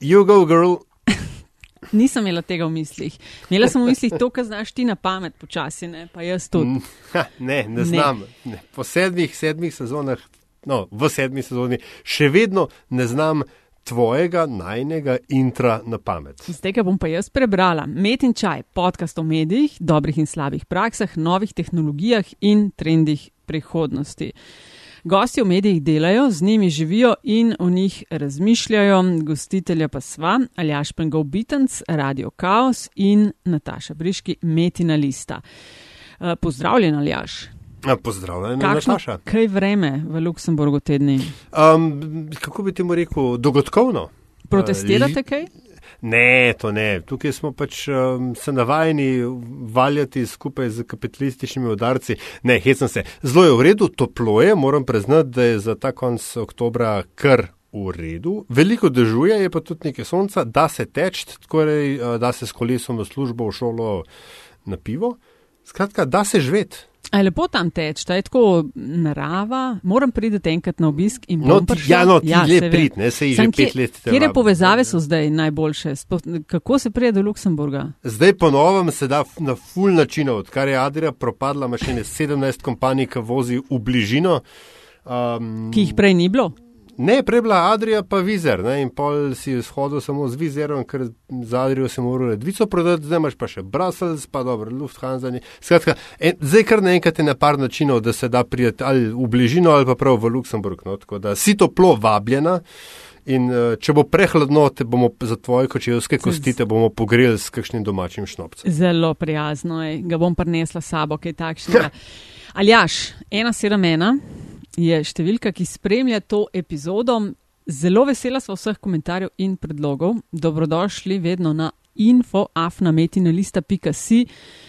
You go, girl. Nisem imela tega v mislih. Imela sem v mislih to, kar znaš ti na pamet, počasi, ne? pa jaz tudi. Mm, ha, ne, ne znam. Ne. Po sedmih, sedmih sezonah, no, v sedmih sezoni, še vedno ne znam tvojega najnega intra na pamet. Zdaj ga bom pa jaz prebrala. Met in čaj, podcast o medijih, dobrih in slabih praksah, novih tehnologijah in trendih prihodnosti. Gosti v medijih delajo, z njimi živijo in o njih razmišljajo, gostitelja pa sva Aljaš Pengov Bitenc, Radio Chaos in Nataša Briški, Metina Lista. Eh, pozdravljen, Aljaš. Pozdravljen, Nataša. Kaj vreme v Luksemburgu tedni? Um, kako bi ti mu rekel, dogodkovno? Protestirate kaj? Ne, to ne. Tukaj smo pač um, se navajeni valjati skupaj z kapitalističnimi udarci. Ne, hecam se. Zelo je v redu, toplo je, moram priznati, da je za ta konc oktobra kar v redu. Veliko dežuje, je pa tudi nekaj sonca, da se teč, torej, da se s kolesom v službo, v šolo, na pivo. Skratka, da se žvet. Je lepo tam teč, ta je tako narava, moram priti enkrat na obisk in no, ti, ja, no, ti ja, le prid, ne se že pet let. Kje povezave so zdaj najboljše? Kako se prije do Luksemburga? Zdaj ponovem se da na full način, odkar je Adria propadla, ima še ne 17 kompanij, ki vozi v bližino. Um, ki jih prej ni bilo? Ne, prej bila Adrija pa vizer, ne? in pol si shodil samo z vizerom, ker za Adrijo se mora redvico prodati, zdaj imaš pa še Brussels, pa dobro, Lufthansa. Skratka, en, zdaj kar naenkrat je na par načinov, da se da prijeti ali v bližino ali pa prav v Luksemburg. No? Tako da si toplo vabljena. In uh, če bo prehladno, te bomo za tvoje kočevske kosti bomo pogreli s kakšnim domačim šnopcem. Zelo prijazno je, ga bom prinesla sabo, kaj takšnega. Aljaš, ena sedem ena je številka, ki spremlja to epizodo. Zelo vesela smo vseh komentarjev in predlogov. Dobrodošli vedno na infoafnametinalista.si.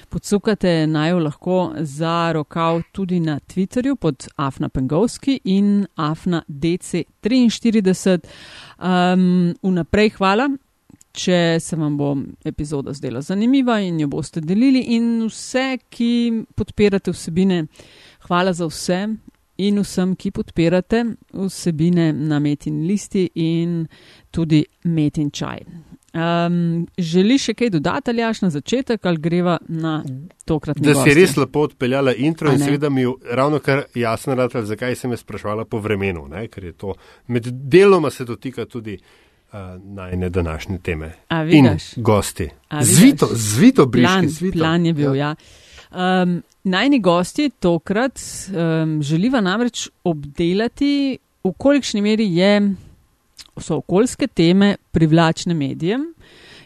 Podsukate naj jo lahko za rokav tudi na Twitterju pod Afna Pengovski in Afna DC43. Um, vnaprej hvala, če se vam bo epizoda zdela zanimiva in jo boste delili. In vse, ki podpirate vsebine, hvala za vse in vsem, ki podpirate vsebine na Metin listi in tudi Metin čaj. Um, želi še kaj dodati, ali až na začetek, ali greva na tokrat? Da si res lepo odpeljala intro in seveda mi ravno kar jasno rada, zakaj sem me sprašvala po vremenu, ne? ker je to med deloma se dotika tudi uh, najne današnje teme. In gosti. Zvito, zvito, bližnji. Plan, plan je bil, ja. ja. Um, najni gosti tokrat um, želiva namreč obdelati, v kolikšni meri je, so okoljske teme privlačne medijem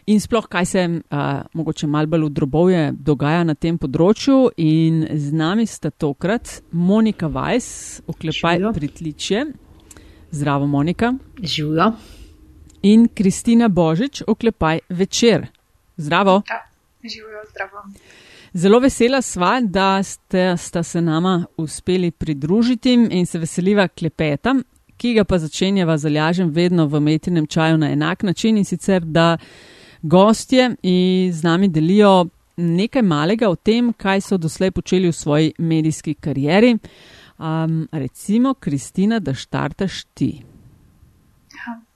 in sploh kaj se uh, mogoče mal bolj drobovje dogaja na tem področju. In z nami sta tokrat Monika Vajs, oklepaj pritličje. Zdravo, Monika. Živijo. In Kristina Božič, oklepaj večer. Zdravo. Ja, živijo, zdravo. Zelo vesela sva, da ste, sta se nama uspeli pridružiti in se veseliva klepeta, ki ga pa začenjava zalažem vedno v metinem čaju na enak način in sicer, da gostje z nami delijo nekaj malega o tem, kaj so doslej počeli v svoji medijski karieri. Um, recimo, Kristina, da štartaš ti.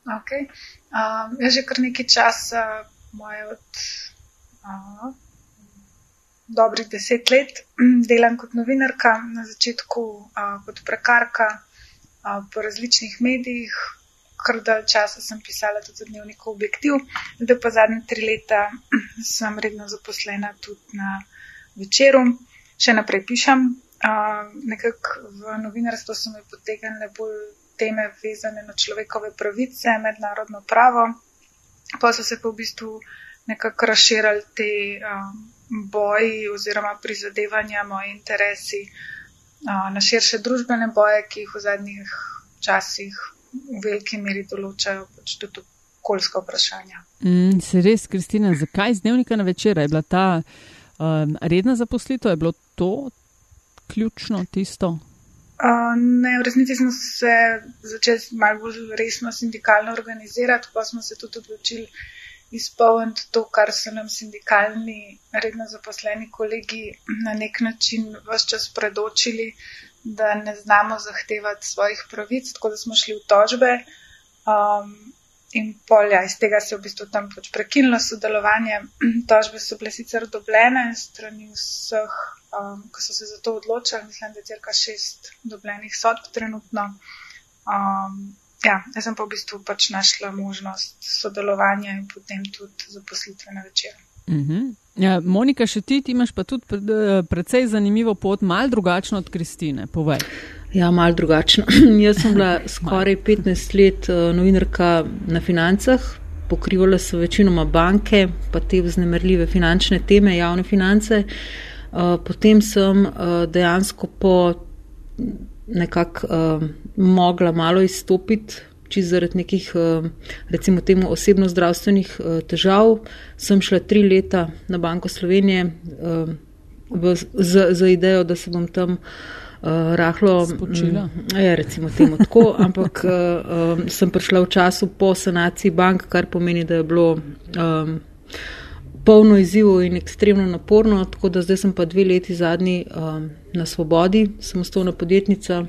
Okay. um, jaz že kar nekaj časa, moje od. Uh, dobrih deset let delam kot novinarka, na začetku a, kot prekarka a, po različnih medijih, kar da časa sem pisala tudi za dnevnik Objektiv, zdaj pa zadnje tri leta sem redno zaposlena tudi na večeru, še naprej pišem. Nekako v novinarstvu so me potegnile bolj teme vezane na človekove pravice, mednarodno pravo, pa so se pa v bistvu nekako razširali te. Um, boji oziroma prizadevanja, moji interesi na širše družbene boje, ki jih v zadnjih časih v veliki meri določajo pač tudi okoljska vprašanja. Mm, se res, Kristina, zakaj z dnevnika na večer je bila ta um, redna zaposlitev, je bilo to ključno tisto? Uh, ne, v resnici smo se začeli malo bolj resno sindikalno organizirati, pa smo se tudi odločili izpolniti to, kar so nam sindikalni, redno zaposleni kolegi na nek način vse čas predočili, da ne znamo zahtevati svojih pravic, tako da smo šli v tožbe. Um, in polja, iz tega se je v bistvu tam pač prekinilo sodelovanje. Tožbe so bile sicer dobljene strani vseh, um, ki so se za to odločili, mislim, da je cirka šest dobljenih sodb trenutno. Um, ja, jaz sem pa v bistvu pač našla možnost sodelovanja in potem tudi zaposlitve na večer. Mm -hmm. ja, Monika, še ti, ti imaš pa tudi precej zanimivo pot, mal drugačno od Kristine. Povej. Ja, mal drugačno. Jaz sem bila skoraj 15 let uh, novinarka na financah, pokrivala so večinoma banke, pa te vznemirljive finančne teme, javne finance. Uh, potem sem uh, dejansko po nekako uh, mogla malo izstopiti, čisto zaradi nekih, uh, recimo, temu osebno zdravstvenih uh, težav. Sem šla tri leta na Banko Slovenije uh, v, z, z idejo, da se bom tam. Uh, rahlo spočila. Je, ja, recimo temu tako, ampak uh, um, sem prišla v času po sanaciji bank, kar pomeni, da je bilo um, polno izzivov in ekstremno naporno, tako da zdaj sem pa dve leti zadnji um, na svobodi, samostovna podjetnica.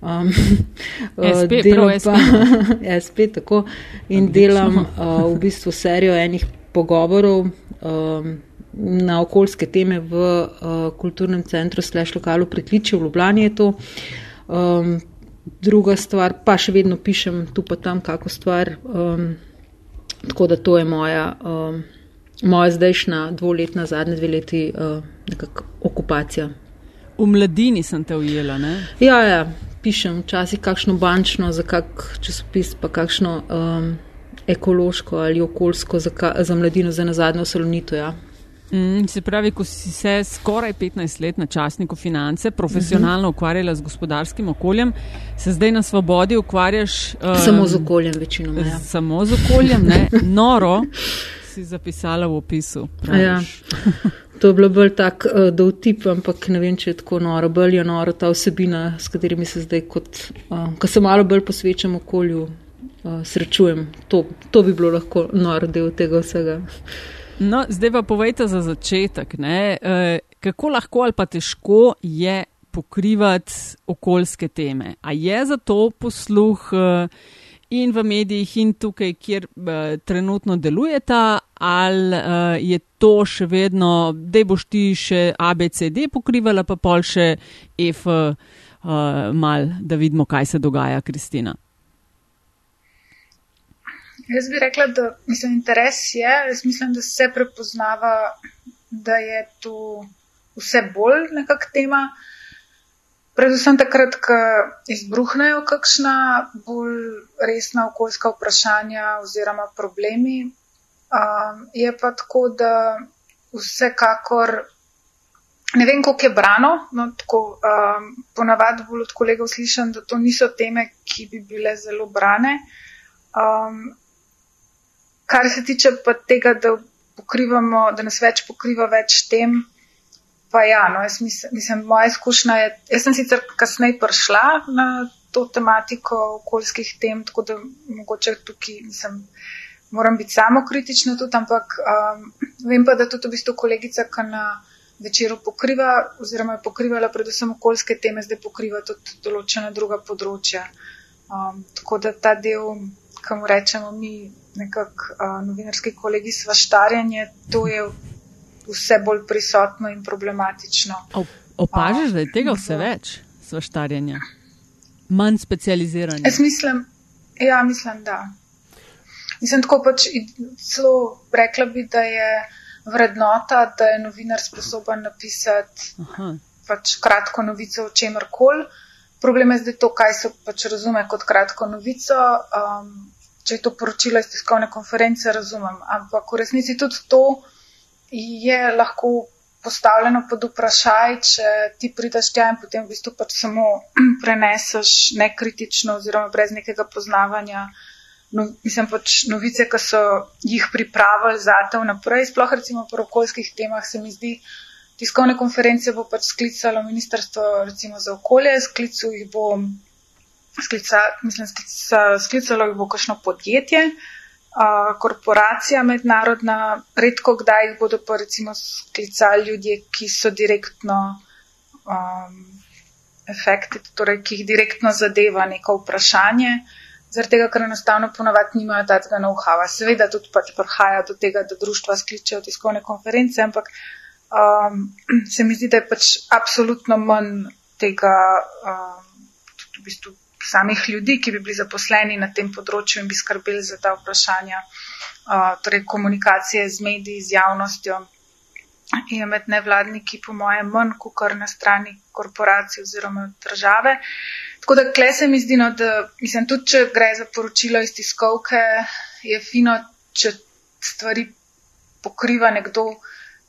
Um, SP, delam pa, SP, tako, in Odlično. delam uh, v bistvu serijo enih pogovorov um, na okoljske teme v uh, kulturnem centru Slash lokalu Pritliče v Ljubljani je to. Um, druga stvar, pa še vedno pišem tu pa tam kako stvar, um, tako da to je moja. Um, moja zdajšnja dvoletna, zadnje dve leti uh, okupacija. V mladini sem te ujela, ne? Ja, ja, pišem včasih kakšno bančno za kak časopis, pa kakšno um, ekološko ali okoljsko za, za mladino za nazadnjo salonito. Ja. Mm, se pravi, ko si se skoraj 15 let na časniku finance profesionalno uh -huh. ukvarjala z gospodarskim okoljem, se zdaj na svobodi ukvarjaš. Um, samo z okoljem, večinoma. Ja. Samo z okoljem, ne? Noro. si zapisala v opisu. Ja. To je bilo bolj tako, uh, da vtip, ampak ne vem, če je tako noro, bolj je noro ta vsebina, s katerimi se zdaj, kot, uh, ko se malo bolj posvečam okolju, uh, srečujem. To, to bi bilo lahko noro del tega vsega. No, zdaj pa povejte za začetek, ne, uh, kako lahko ali pa težko je pokrivati okoljske teme. A je za to posluh? Uh, in v medijih, in tukaj, kjer uh, trenutno delujeta, ali uh, je to še vedno, da boš ti še ABCD pokrivala, pa pol še F, uh, mal, da vidimo, kaj se dogaja, Kristina. Jaz bi rekla, da mislim, interes je, jaz mislim, da se prepoznava, da je to vse bolj nekakšna tema. Predvsem takrat, ko izbruhnejo kakšna bolj resna okoljska vprašanja oziroma problemi. Um, je pa tako, da vsekakor ne vem, koliko je brano, no tako um, ponavadi bolj od kolegov slišam, da to niso teme, ki bi bile zelo brane. Um, kar se tiče pa tega, da pokrivamo, da nas več pokriva več tem, Pa ja, no, jaz mislim, mislim, moja izkušnja je, jaz sem sicer kasneje prišla na to tematiko okoljskih tem, tako da mogoče tukaj mislim, moram biti samo kritična tudi, ampak um, vem pa, da tudi v bistvu kolegica, ki na večeru pokriva, oziroma je pokrivala predvsem okoljske teme, zdaj pokriva tudi določena druga področja. Um, tako da ta del, kam rečemo mi, nekako uh, novinarski kolegi svaštarjanje, to je vse bolj prisotno in problematično. Opažaš, da je tega vse več, svaštarjenja, manj specializiranja? Jaz mislim, ja, mislim, da. Mislim, tako pač celo rekla bi, da je vrednota, da je novinar sposoben napisati pač kratko novico o čemer koli. Problem je zdaj to, kaj se pač razume kot kratko novico. Um, če je to poročilo iz tiskovne konference, razumem. Ampak v resnici tudi to, je lahko postavljeno pod vprašaj, če ti prideš tja in potem v bistvu pač samo preneseš nekritično oziroma brez nekega poznavanja. No, mislim pač novice, ki so jih pripravili za te vnaprej, sploh recimo po okoljskih temah, se mi zdi, tiskovne konference bo pač sklicalo Ministrstvo recimo za okolje, sklicu jih bo, sklica, mislim, sklica, sklicalo jih bo kakšno podjetje, korporacija mednarodna, redko kdaj jih bodo pa recimo sklicali ljudje, ki so direktno um, efekti, torej ki jih direktno zadeva neko vprašanje. zaradi tega, ker enostavno ponavadi nimajo tega know-howa. Seveda tudi pač prihaja do tega, da društva skličejo tiskovne konference, ampak um, se mi zdi, da je pač absolutno manj tega um, v bistvu samih ljudi, ki bi bili zaposleni na tem področju in bi skrbeli za ta vprašanja, torej komunikacije z mediji, z javnostjo. Je med nevladniki, po mojem, manj kot kar na strani korporacij oziroma države. Tako da, kle se mi zdi, no, da mislim, tudi če gre za poročilo iz tiskovke, je fino, če stvari pokriva nekdo,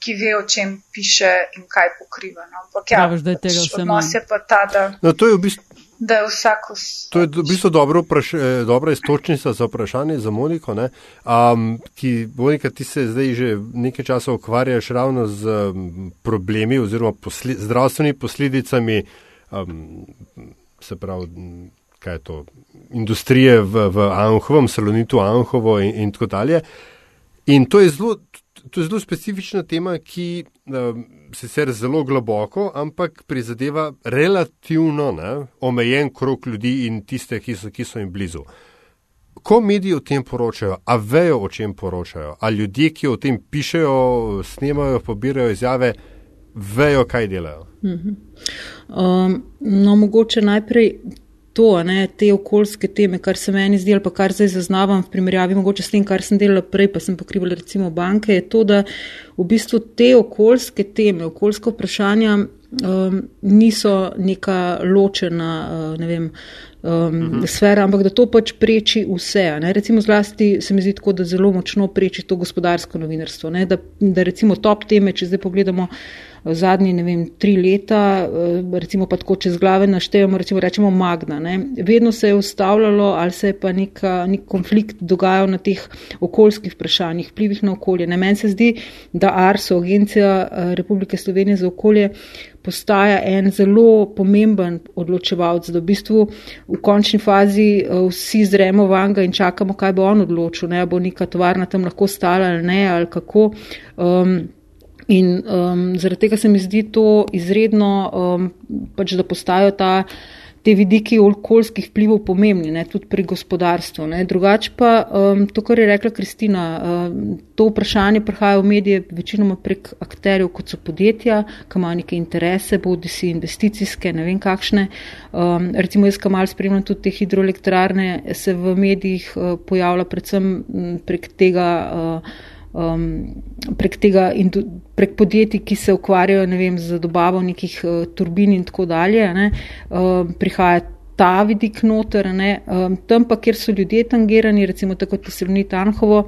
ki ve, o čem piše in kaj pokriva. No. Ampak ja, Praviš, da je tega pač vse odnos je pa ta, da, No, to je v bistvu. Da je vsak vs... To je v bistvu dobro vpraš, eh, dobra istočnica za vprašanje za Moniko, ne? um, ki, Monika, ti se zdaj že nekaj časa ukvarjaš ravno z um, problemi oziroma posli, zdravstvenimi posledicami um, se pravi, kaj je to, industrije v, v Anhovem, Salonitu Anhovo in, in tako dalje. In to je zelo, to je zelo specifična tema, ki um, sicer zelo globoko, ampak prizadeva relativno ne, omejen krok ljudi in tiste, ki so, ki so jim blizu. Ko mediji o tem poročajo, a vejo, o čem poročajo, a ljudje, ki o tem pišejo, snemajo, pobirajo izjave, vejo, kaj delajo. Um, no, mogoče najprej to, ne, te okoljske teme, kar se meni zdi, ali pa kar zdaj zaznavam v primerjavi mogoče s tem, kar sem delala prej, pa sem pokrivala recimo banke, je to, da v bistvu te okoljske teme, okoljska vprašanja um, niso neka ločena, uh, ne vem, um, mhm. sfera, ampak da to pač preči vse. Ne. Recimo zlasti se mi zdi tako, da zelo močno preči to gospodarsko novinarstvo, ne, da, da recimo top teme, če zdaj pogledamo, zadnji, ne vem, tri leta, eh, recimo pa tako čez glave naštejemo, recimo rečemo Magna. Ne. Vedno se je ustavljalo ali se je pa neka, nek konflikt dogajal na teh okoljskih vprašanjih, vplivih na okolje. Ne. Meni se zdi, da ARSO, Agencija eh, Republike Slovenije za okolje, postaja en zelo pomemben odločevalc, da v bistvu v končni fazi eh, vsi zremo vanga in čakamo, kaj bo on odločil, ne bo neka tovarna tam lahko stala ali ne, ali kako. Um, In um, zaradi tega se mi zdi to izredno, um, pač, da postajajo ta, te vidiki okoljskih vplivov pomembni, ne, tudi pri gospodarstvu. Drugače pa um, to, kar je rekla Kristina, um, to vprašanje prihaja v medije večinoma prek akterjev, kot so podjetja, ki imajo neke interese, bodi si investicijske, ne vem kakšne. Um, recimo jaz, ki mal spremljam tudi te hidroelektrarne, se v medijih uh, pojavlja predvsem prek tega. Uh, um, prek, tega, prek podjetij, ki se ukvarjajo vem, z dobavo nekih uh, turbin in tako dalje, ne, uh, prihaja ta vidik noter. Um, tam pa, kjer so ljudje tangirani, recimo tako kot se vrni Tanhovo,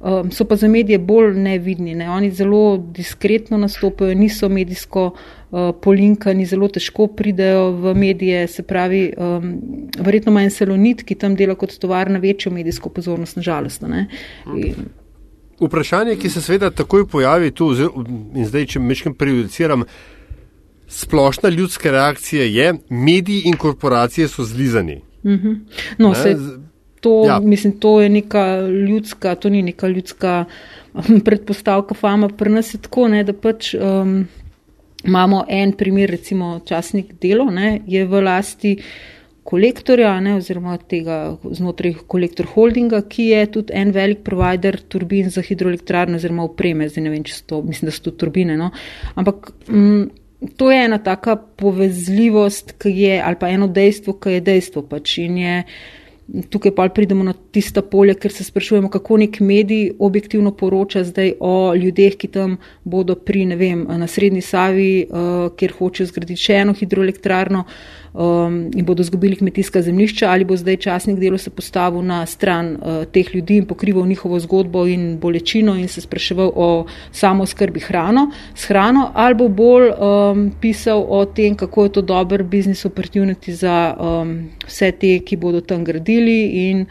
um, so pa za medije bolj nevidni. Ne. Oni zelo diskretno nastopajo, niso medijsko. Uh, polinkani zelo težko pridejo v medije, se pravi, um, verjetno ima en salonit, ki tam dela kot tovarna večjo medijsko pozornost, nažalost. Okay. Vprašanje, ki se seveda takoj pojavi tu, in zdaj, če mečem prejudiciram, splošna ljudska reakcija je, mediji in korporacije so zlizani. Mm -hmm. No, se, to, ja. mislim, to je neka ljudska, to ni neka ljudska um, predpostavka fama. Pri nas je tako, ne, da pač um, imamo en primer, recimo časnik delo, ne, je v lasti kolektorja, ne, oziroma tega znotraj kolektor holdinga, ki je tudi en velik provider turbin za hidroelektrarno oziroma upreme. Zdaj ne vem, če so to, mislim, da so to turbine. No. Ampak m, mm, to je ena taka povezljivost, ki je, ali pa eno dejstvo, ki je dejstvo pač in je. Tukaj pa pridemo na tista polja, ker se sprašujemo, kako nek medij objektivno poroča zdaj o ljudeh, ki tam bodo pri, ne vem, na Srednji Savi, uh, kjer hočejo zgraditi še eno hidroelektrarno. Uh, um, in bodo zgubili kmetijska zemljišča, ali bo zdaj časnik delo se postavil na stran uh, teh ljudi in pokrival njihovo zgodbo in bolečino in se spraševal o samo skrbi hrano, s hrano, ali bo bolj um, pisal o tem, kako je to dober biznis opportunity za um, vse te, ki bodo tam gradili in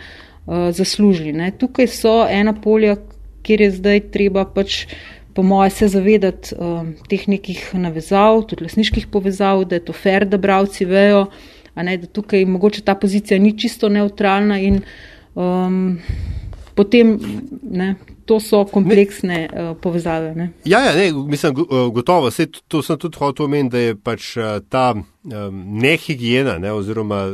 uh, zaslužili. Ne. Tukaj so ena polja, kjer je zdaj treba pač po moje, se zavedati um, teh nekih navezav, tudi lasniških povezav, da je to fair, da bravci vejo, ne, da tukaj mogoče ta pozicija ni čisto neutralna in um, potem ne, to so kompleksne ne, uh, povezave. Ne. Ja, ja ne, mislim, gotovo. Sej, to sem tudi hotel omeniti, da je pač ta um, nehigiena ne, oziroma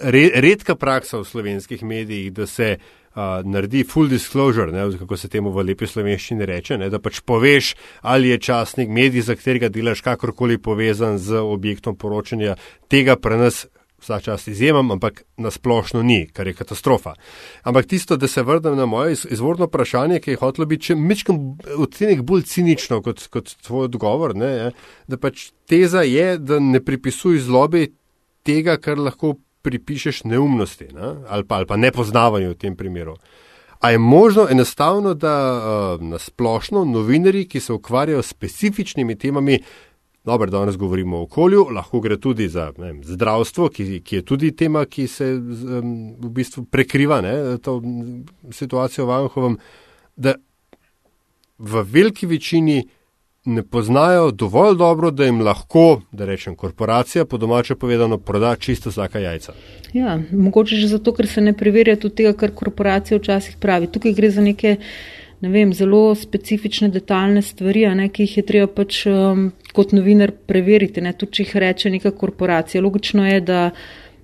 re, redka praksa v slovenskih medijih, da se Uh, naredi full disclosure, ne, kako se temu v lepi slovenščini reče, ne, da pač poveš, ali je časnik medij, za katerega delaš kakorkoli povezan z objektom poročanja, tega pri nas vsa čas izjemam, ampak nasplošno ni, kar je katastrofa. Ampak tisto, da se vrnem na moje izvorno vprašanje, ki je hotelo biti mečkam odtenek bolj cinično kot, kot tvoj odgovor, ne, je, da pač teza je, da ne pripisuj zlobi tega, kar lahko pripišeš neumnosti ne? ali, pa, ali pa nepoznavanju v tem primeru. A je možno enostavno, da uh, na splošno novinari, ki se ukvarjajo s specifičnimi temami, dobro, danes govorimo o okolju, lahko gre tudi za vem, zdravstvo, ki, ki je tudi tema, ki se um, v bistvu prekriva ne, to situacijo v Anhovem, da v veliki večini ne poznajo dovolj dobro, da jim lahko, da rečem, korporacija po domače povedano proda čisto vsaka jajca. Ja, mogoče že zato, ker se ne preverja tudi tega, kar korporacija včasih pravi. Tukaj gre za neke ne vem, zelo specifične, detaljne stvari, ne, ki jih je treba pač um, kot novinar preveriti. Ne, tudi, če jih reče neka korporacija. Logično je, da,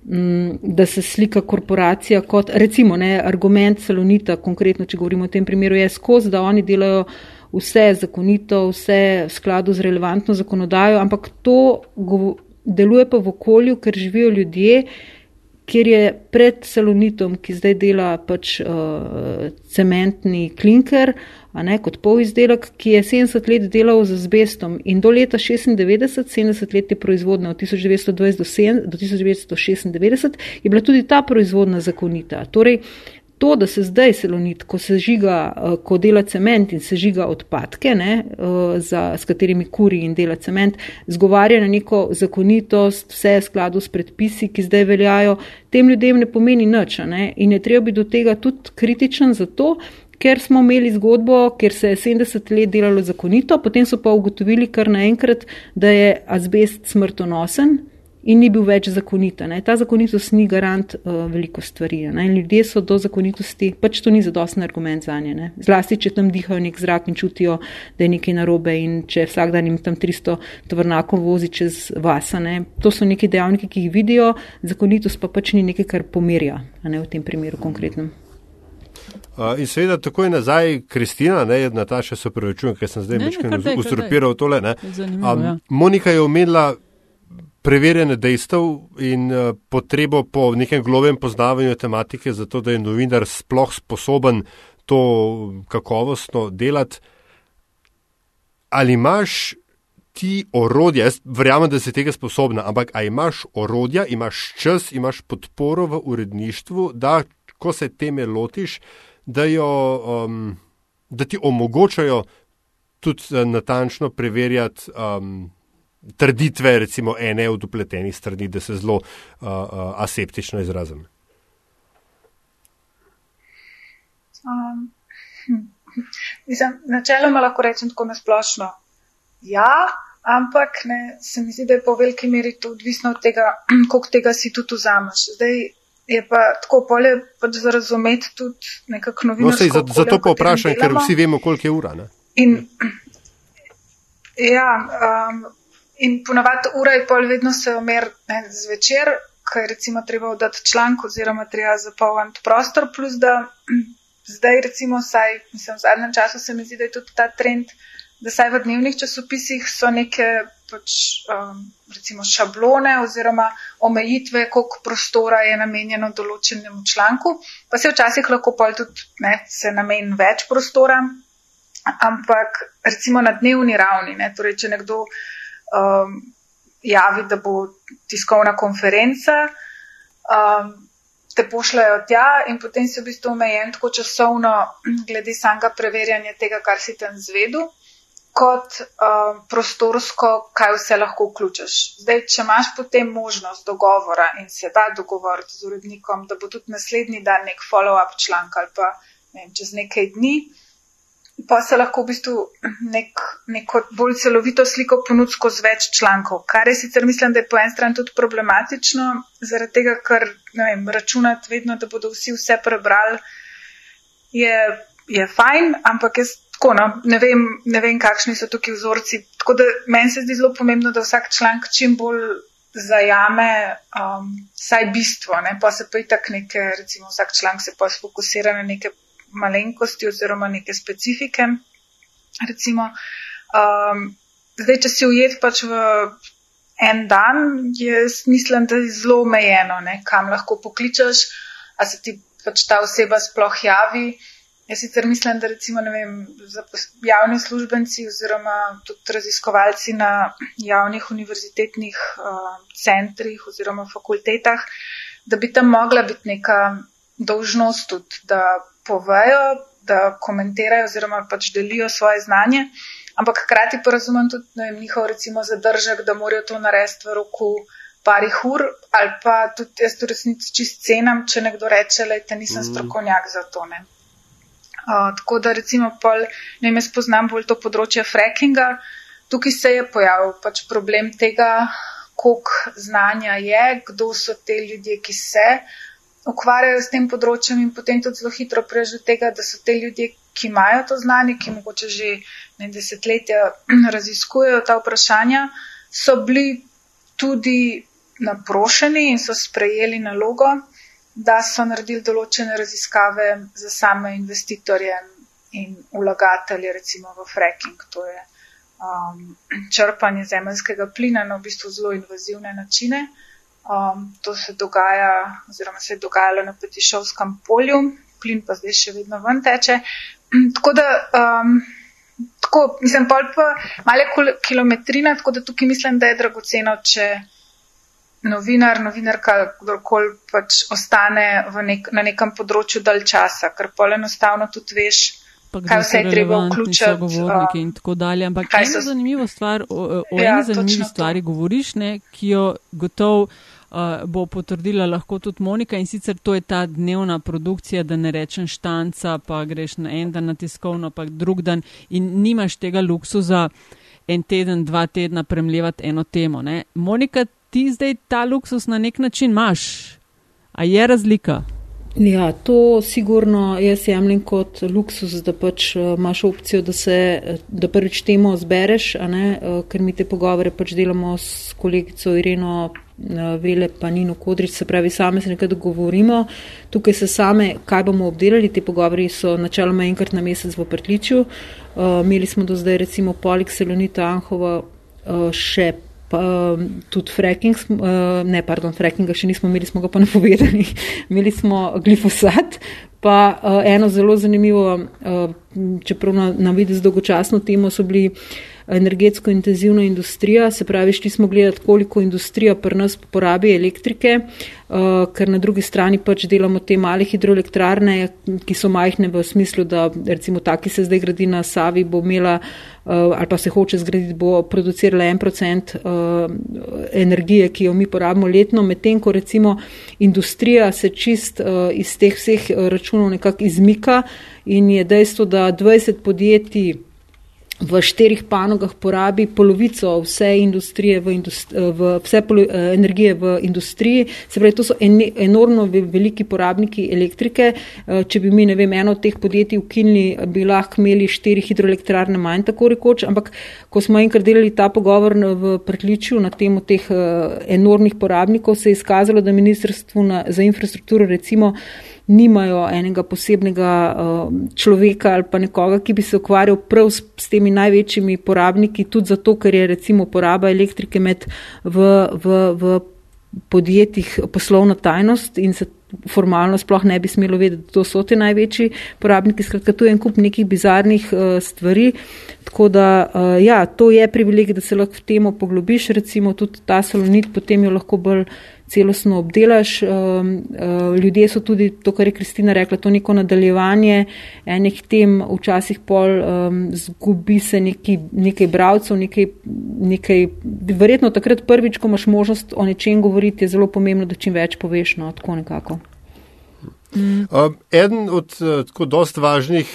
um, da se slika korporacija kot, recimo, ne, argument salonita, konkretno, če govorimo o tem primeru, je skozi, da oni delajo vse zakonito, vse v skladu z relevantno zakonodajo, ampak to deluje pa v okolju, ker živijo ljudje, kjer je pred salonitom, ki zdaj dela pač uh, cementni klinker, a ne kot polizdelek, ki je 70 let delal z azbestom in do leta 96, 70 let je proizvodna od 1920 do, 7, do 1996, je bila tudi ta proizvodna zakonita. Torej, to, da se zdaj selonit, ko se žiga, eh, ko dela cement in se žiga odpadke, ne, eh, za, s katerimi kuri in dela cement, zgovarja na neko zakonitost, vse je skladu s predpisi, ki zdaj veljajo, tem ljudem ne pomeni nič. Ne, in je treba biti do tega tudi kritičen zato, ker smo imeli zgodbo, ker se je 70 let delalo zakonito, potem so pa ugotovili kar naenkrat, da je azbest smrtonosen in ni bil več zakonita. Ne. Ta zakonitost ni garant uh, veliko stvari. Ne. Ljudje so do zakonitosti, pač to ni zadosten argument za nje. Ne. Zlasti, če tam dihajo nek zrak in čutijo, da je nekaj narobe in če vsak dan jim tam 300 tovrnakov vozi čez vasa. Ne. To so neki dejavniki, ki jih vidijo, zakonitost pa pač ni nekaj, kar pomerja ne, v tem primeru konkretnem. Uh, in seveda, tako je nazaj, Kristina, ne, Nataša, se upravičujem, ker sem zdaj nekaj usurpiral tole. Ne. Um, ja. Monika je omenila preverjanje dejstev in uh, potrebo po nekem globem poznavanju tematike, zato da je novinar sploh sposoben to kakovostno delati. Ali imaš ti orodja, jaz verjamem, da si tega sposobna, ampak ali imaš orodja, imaš čas, imaš podporo v uredništvu, da ko se teme lotiš, da, jo, um, da ti omogočajo tudi uh, natančno preverjati. Um, trditve, recimo ene od upletenih strani, da se zelo uh, uh, aseptično izrazim? Um, hm. Mislim, načeloma lahko rečem tako nasplošno. Ja, ampak ne, se mi zdi, da je po veliki meri to odvisno od tega, koliko tega si tudi vzameš. Zdaj je pa tako polje pač za razumeti tudi nekako novino. No, sej, zato, zato pa vprašam, ker vsi vemo, koliko je ura. Ne? In, ja, um, In ponavadi ura je pol vedno se omer ne, zvečer, ker recimo treba oddati članek oziroma treba zapolniti prostor, plus da zdaj recimo saj, mislim, v zadnjem času se mi zdi, da je tudi ta trend, da saj v dnevnih časopisih so neke pač um, recimo šablone oziroma omejitve, koliko prostora je namenjeno določenemu članku, pa se včasih lahko pol tudi ne, se namen več prostora, ampak recimo na dnevni ravni, ne, torej če nekdo um, javi, da bo tiskovna konferenca, um, te pošljajo tja in potem si v bistvu omejen tako časovno glede samega preverjanja tega, kar si tam zvedel, kot um, prostorsko, kaj vse lahko vključiš. Zdaj, če imaš potem možnost dogovora in se da dogovoriti z urednikom, da bo tudi naslednji dan nek follow-up članek ali pa ne vem, čez nekaj dni, pa se lahko v bistvu nek, neko bolj celovito sliko ponudi skozi več člankov, kar je sicer mislim, da je po en stran tudi problematično, zaradi tega, ker vem, računati vedno, da bodo vsi vse prebrali, je je fajn, ampak jaz tako, no, ne, vem, ne vem, kakšni so tukaj vzorci. Tako da meni se zdi zelo pomembno, da vsak članek čim bolj zajame um, vsaj bistvo, ne? pa se pa i tak neke, recimo vsak članek se pa sfokusira na neke malenkosti oziroma neke specifike. Recimo, um, zdaj, če si ujet pač v en dan, jaz mislim, da je zelo omejeno, kam lahko pokličeš, a se ti pač ta oseba sploh javi. Jaz sicer mislim, da recimo, ne vem, javni službenci oziroma tudi raziskovalci na javnih univerzitetnih uh, centrih oziroma fakultetah, da bi tam mogla biti neka dolžnost tudi, da povejo, da komentirajo oziroma pač delijo svoje znanje, ampak hkrati pa razumem tudi vem, njihov recimo zadržek, da morajo to narediti v roku parih ur ali pa tudi jaz to resnici čist cenam, če nekdo reče, da nisem mhm. strokovnjak za to. Ne. Uh, tako da recimo pol, ne vem, jaz poznam bolj to področje frackinga. Tukaj se je pojavil pač problem tega, koliko znanja je, kdo so te ljudje, ki se ukvarjajo s tem področjem in potem tudi zelo hitro prežu tega, da so te ljudje, ki imajo to znanje, ki mogoče že ne desetletja raziskujejo ta vprašanja, so bili tudi naprošeni in so sprejeli nalogo, da so naredili določene raziskave za same investitorje in vlagatelje, recimo v fracking, to je um, črpanje zemljskega plina na v bistvu zelo invazivne načine. Um, to se dogaja, oziroma se je dogajalo na Petišovskem polju, plin pa zdaj še vedno ven teče. Tako da, um, tako, mislim, pol pa male kilometrina, tako da tukaj mislim, da je dragoceno, če novinar, novinarka, kdorkoli pač ostane nek, na nekem področju dalj časa, ker pol enostavno tudi veš, kaj vse je treba vključiti. Govorniki in tako dalje. Ampak eno so... zanimivo stvar, o, o ja, eni zanimivi stvari to. govoriš, ne, ki jo gotov uh, bo potrdila lahko tudi Monika in sicer to je ta dnevna produkcija, da ne rečem štanca, pa greš na en dan na tiskovno, pa drug dan in nimaš tega luksuza en teden, dva tedna premljevati eno temo. Ne. Monika, ti zdaj ta luksus na nek način imaš. A je razlika? Ja, to sigurno jaz jemljem kot luksus, da pač uh, imaš opcijo, da se da prvič temo zbereš, uh, ker mi te pogovore pač delamo s kolegico Ireno Vele pa Nino Kodrič, se pravi, same se nekaj dogovorimo. Tukaj se same, kaj bomo obdelali, te pogovori so načeloma enkrat na mesec v Prtliču. Uh, imeli smo do zdaj recimo polik Selonita Anhova uh, še pa tudi fracking, uh, ne, pardon, frackinga še nismo imeli, smo ga pa napovedali. imeli smo glifosat, pa uh, eno zelo zanimivo, uh, čeprav na, na vidi z dolgočasno temo, so bili energetsko intenzivna industrija, se pravi, šli smo gledati, koliko industrija pri nas porabi elektrike, uh, ker na drugi strani pač delamo te male hidroelektrarne, ki so majhne v smislu, da recimo ta, ki se zdaj gradi na Savi, bo imela uh, ali pa se hoče zgraditi, bo producirala en procent uh, energije, ki jo mi porabimo letno, medtem ko recimo industrija se čist iz teh vseh računov nekako izmika in je dejstvo, da 20 podjetij v štirih panogah porabi polovico vse, v industri, v vse polo, eh, energije v industriji. Se pravi, to so en, enormno veliki porabniki elektrike. Eh, če bi mi, ne vem, eno od teh podjetij ukinili, bi lahko imeli štiri hidroelektrarne manj, tako rekoč. Ampak, ko smo enkrat delali ta pogovor v prekličju na temo teh eh, enormnih porabnikov, se je izkazalo, da ministrstvo na, za infrastrukturo recimo nimajo enega posebnega uh, človeka ali pa nekoga, ki bi se ukvarjal prav s, s temi največjimi porabniki, tudi zato, ker je recimo poraba elektrike med v, v, v podjetjih poslovna tajnost in se formalno sploh ne bi smelo vedeti, da to so ti največji porabniki. Skratka, tu je en kup nekih bizarnih uh, stvari. Tako da, uh, ja, to je privilegij, da se lahko v temo poglobiš, recimo tudi ta salonit, potem jo lahko bolj celostno obdelaš. Um, uh, ljudje so tudi, to, kar je Kristina rekla, to neko nadaljevanje enih tem, včasih pol um, zgubi se neki, nekaj bravcev, nekaj, nekaj, verjetno takrat prvič, ko imaš možnost o nečem govoriti, je zelo pomembno, da čim več poveš, no, tako nekako. Mm. Um, eden od uh, tako dost važnih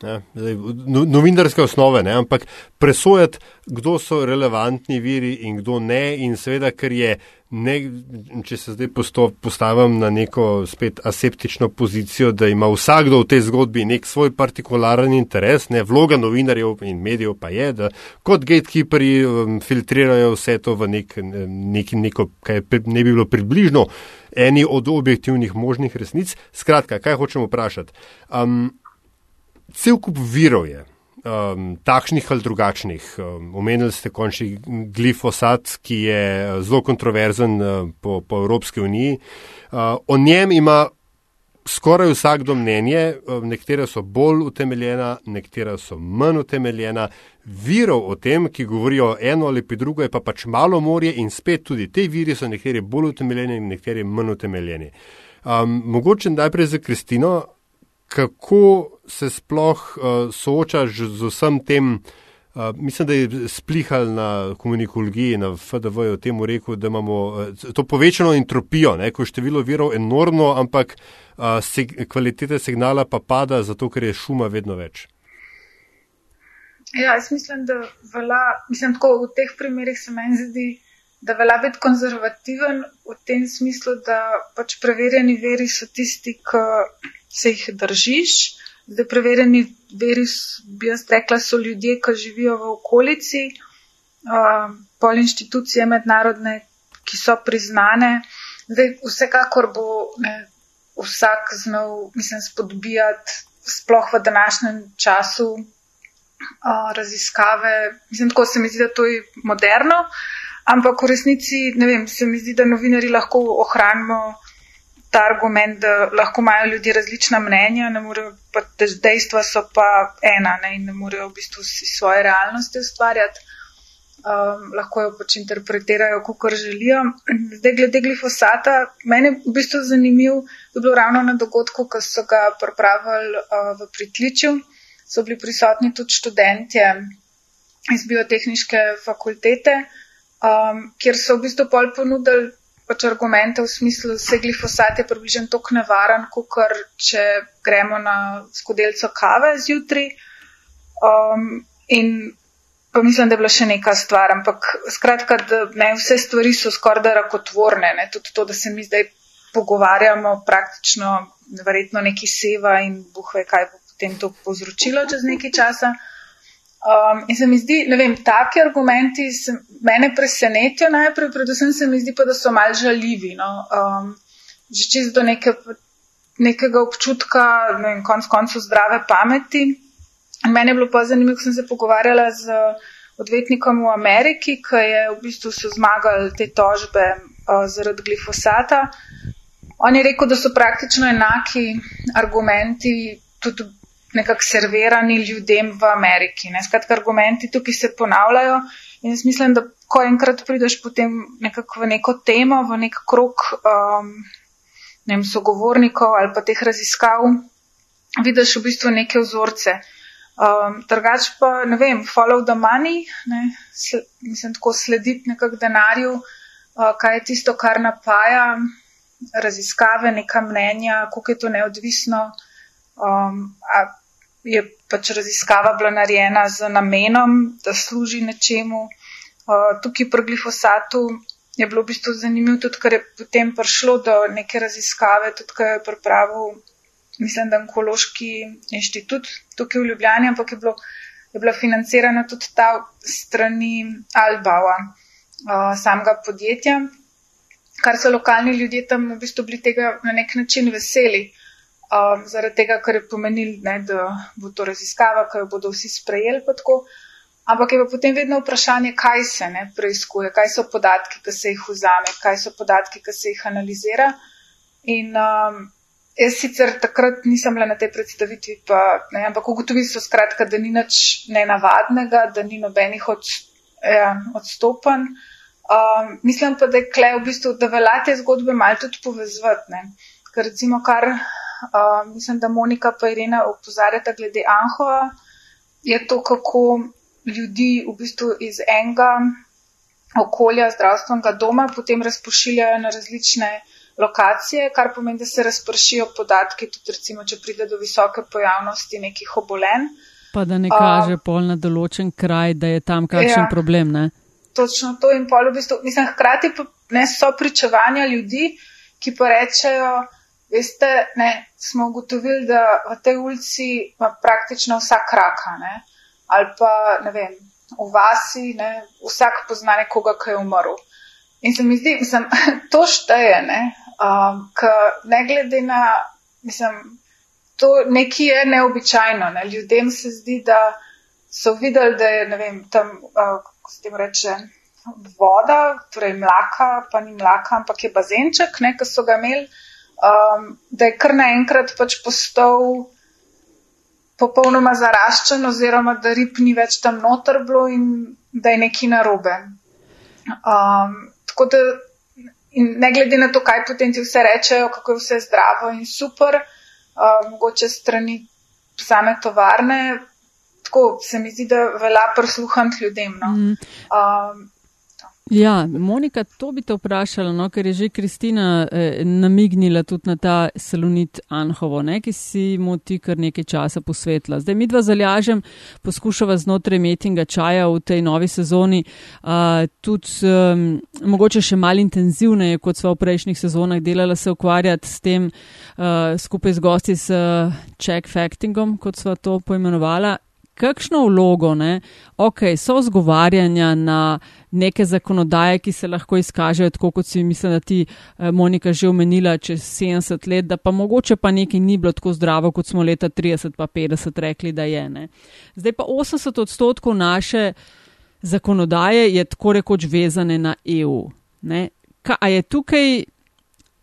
Zdaj, no, novinarske osnove, ne, ampak presojati, kdo so relevantni viri in kdo ne, in seveda, ker je, ne, če se zdaj postavim na neko spet aseptično pozicijo, da ima vsakdo v tej zgodbi nek svoj partikularen interes, ne, vloga novinarjev in medijev pa je, da kot gatekeeperi um, filtrirajo vse to v nek, nek, neko, kaj ne bi bilo približno eni od objektivnih možnih resnic. Skratka, kaj hočemo vprašati? Um, cel kup virov je, um, takšnih ali drugačnih. Um, omenili ste končni glifosat, ki je uh, zelo kontroverzen uh, po, po Evropski uniji. Uh, o njem ima skoraj vsakdo mnenje, uh, nekatera so bolj utemeljena, nekatera so manj utemeljena. Virov o tem, ki govorijo eno ali pa drugo, je pa pač malo morje in spet tudi te viri so nekateri bolj utemeljeni in nekateri manj utemeljeni. Um, mogoče najprej za Kristino, kako se sploh uh, soočaš z vsem tem? Uh, mislim, da je splihal na komunikologiji, na FDV, o tem rekel, da imamo uh, to povečano entropijo, ne, ko je število virov enormno, ampak uh, se, kvalitete signala pa pada, zato ker je šuma vedno več. Ja, jaz mislim, da velja, mislim, tako v teh primerih se meni zdi, da velja biti konzervativen v tem smislu, da pač preverjeni veri so tisti, ki se jih držiš. Zdaj, preverjeni veri, bi jaz rekla, so ljudje, ki živijo v okolici, uh, pol inštitucije mednarodne, ki so priznane. Zdaj, vsekakor bo ne, vsak znal, mislim, spodbijati, sploh v današnjem času, uh, raziskave. Mislim, tako se mi zdi, da to je moderno, ampak v resnici, ne vem, se mi zdi, da novinari lahko ohranimo ta argument, da lahko imajo ljudje različna mnenja, pa, dejstva so pa ena ne, in ne morejo v bistvu svoje realnosti ustvarjati. Um, lahko jo pač interpretirajo, kako želijo. Zdaj, glede glifosata, meni je v bistvu zanimiv, da je bilo ravno na dogodku, ko so ga pripravili uh, v pritličju, so bili prisotni tudi študentje iz biotehniške fakultete, um, kjer so v bistvu pol ponudili pač argumente v smislu, da se glifosat je približno tako nevaren, kot če gremo na skodelco kave zjutraj. Um, in pa mislim, da je bila še neka stvar, ampak skratka, da ne vse stvari so skoraj da rakotvorne, ne? tudi to, da se mi zdaj pogovarjamo praktično, verjetno neki seva in buhve, kaj bo potem to povzročilo čez nekaj časa. Um, in se mi zdi, ne vem, taki argumenti se, mene presenetijo najprej, predvsem se mi zdi pa, da so mal žaljivi. No? Um, že čez do neke, nekega občutka, ne vem, konc koncu zdrave pameti. In meni je bilo pa zanimivo, ko sem se pogovarjala z odvetnikom v Ameriki, ki je v bistvu so zmagali te tožbe uh, zaradi glifosata. On je rekel, da so praktično enaki argumenti tudi nekako servirani ljudem v Ameriki. Ne? Skratka, argumenti tukaj se ponavljajo in jaz mislim, da ko enkrat prideš potem nekako v neko temo, v nek krok um, ne vem, sogovornikov ali pa teh raziskav, vidiš v bistvu neke vzorce. Um, drugač pa, ne vem, follow the money, ne? Sl mislim, tako slediti nekako denarju, uh, kaj je tisto, kar napaja raziskave, neka mnenja, koliko je to neodvisno. Um, je pač raziskava bila narejena z namenom, da služi nečemu. Uh, tukaj pri glifosatu je bilo v bistvu zanimivo tudi, ker je potem prišlo do neke raziskave, tudi ker je pripravil, mislim, da onkološki inštitut tukaj v Ljubljani, ampak je, bilo, je bila financirana tudi ta strani Albava, uh, samega podjetja, kar so lokalni ljudje tam v bistvu bili tega na nek način veseli. Um, zaradi tega, ker je pomenil, ne, da bo to raziskava, ki jo bodo vsi sprejeli. Ampak je pa potem vedno vprašanje, kaj se ne preizkuje, kaj so podatki, ki se jih vzame, kaj so podatki, ki se jih analizira. In um, jaz sicer takrat nisem bila na tej predstavitvi, pa, ne, ampak ugotovili so skratka, da ni nič nenavadnega, da ni nobenih od, ja, odstopanj. Um, mislim pa, da je kle v bistvu, da velja te zgodbe malo tudi povezvati. Ker recimo kar mislim, da Monika pa Irena opozarjata glede Anhova, je to, kako ljudi v bistvu iz enega okolja zdravstvenega doma potem razpošiljajo na različne lokacije, kar pomeni, da se razpršijo podatki, tudi recimo, če pride do visoke pojavnosti nekih obolenj. Pa da ne kaže uh, pol na določen kraj, da je tam kakšen ja, problem, ne? Točno to in pol v bistvu, mislim, hkrati pa ne so pričevanja ljudi, ki pa rečejo, veste, ne, smo ugotovili, da v tej ulici ima praktično vsak raka, ne, ali pa, ne vem, v vasi, ne, vsak pozna nekoga, ki je umrl. In se mi zdi, mislim, to šteje, ne, Um, ne glede na, mislim, to nekaj je neobičajno. Ne? Ljudem se zdi, da so videli, da je, ne vem, tam, uh, kako se tem reče, voda, torej mlaka, pa ni mlaka, ampak je bazenček, ne, ki so ga imeli, um, da je kar naenkrat pač postal popolnoma zaraščen, oziroma da rib ni več tam noter bilo in da je neki narobe. Um, tako da ne glede na to, kaj potem ti vse rečejo, kako je vse zdravo in super, uh, mogoče strani same tovarne, tako se mi zdi, da velja prisluhant ljudem. No? Mm. Um, Ja, Monika, to bi te vprašala, no, ker je že Kristina eh, namignila tudi na ta salonit Anhovo, ne, ki si mu ti kar nekaj časa posvetila. Zdaj mi dva zalažem, poskušava znotraj metinga čaja v tej novi sezoni, uh, tudi um, mogoče še malo intenzivneje, kot sva v prejšnjih sezonah delala, se ukvarjati s tem uh, skupaj z gosti s uh, check factingom, kot sva to poimenovala kakšno vlogo, ne, ok, so zgovarjanja na neke zakonodaje, ki se lahko izkažejo, tako kot si mislim, da ti eh, Monika že omenila čez 70 let, da pa mogoče pa nekaj ni bilo tako zdravo, kot smo leta 30 pa 50 rekli, da je. Ne. Zdaj pa 80 odstotkov naše zakonodaje je tako rekoč vezane na EU. Ne. Ka, a je tukaj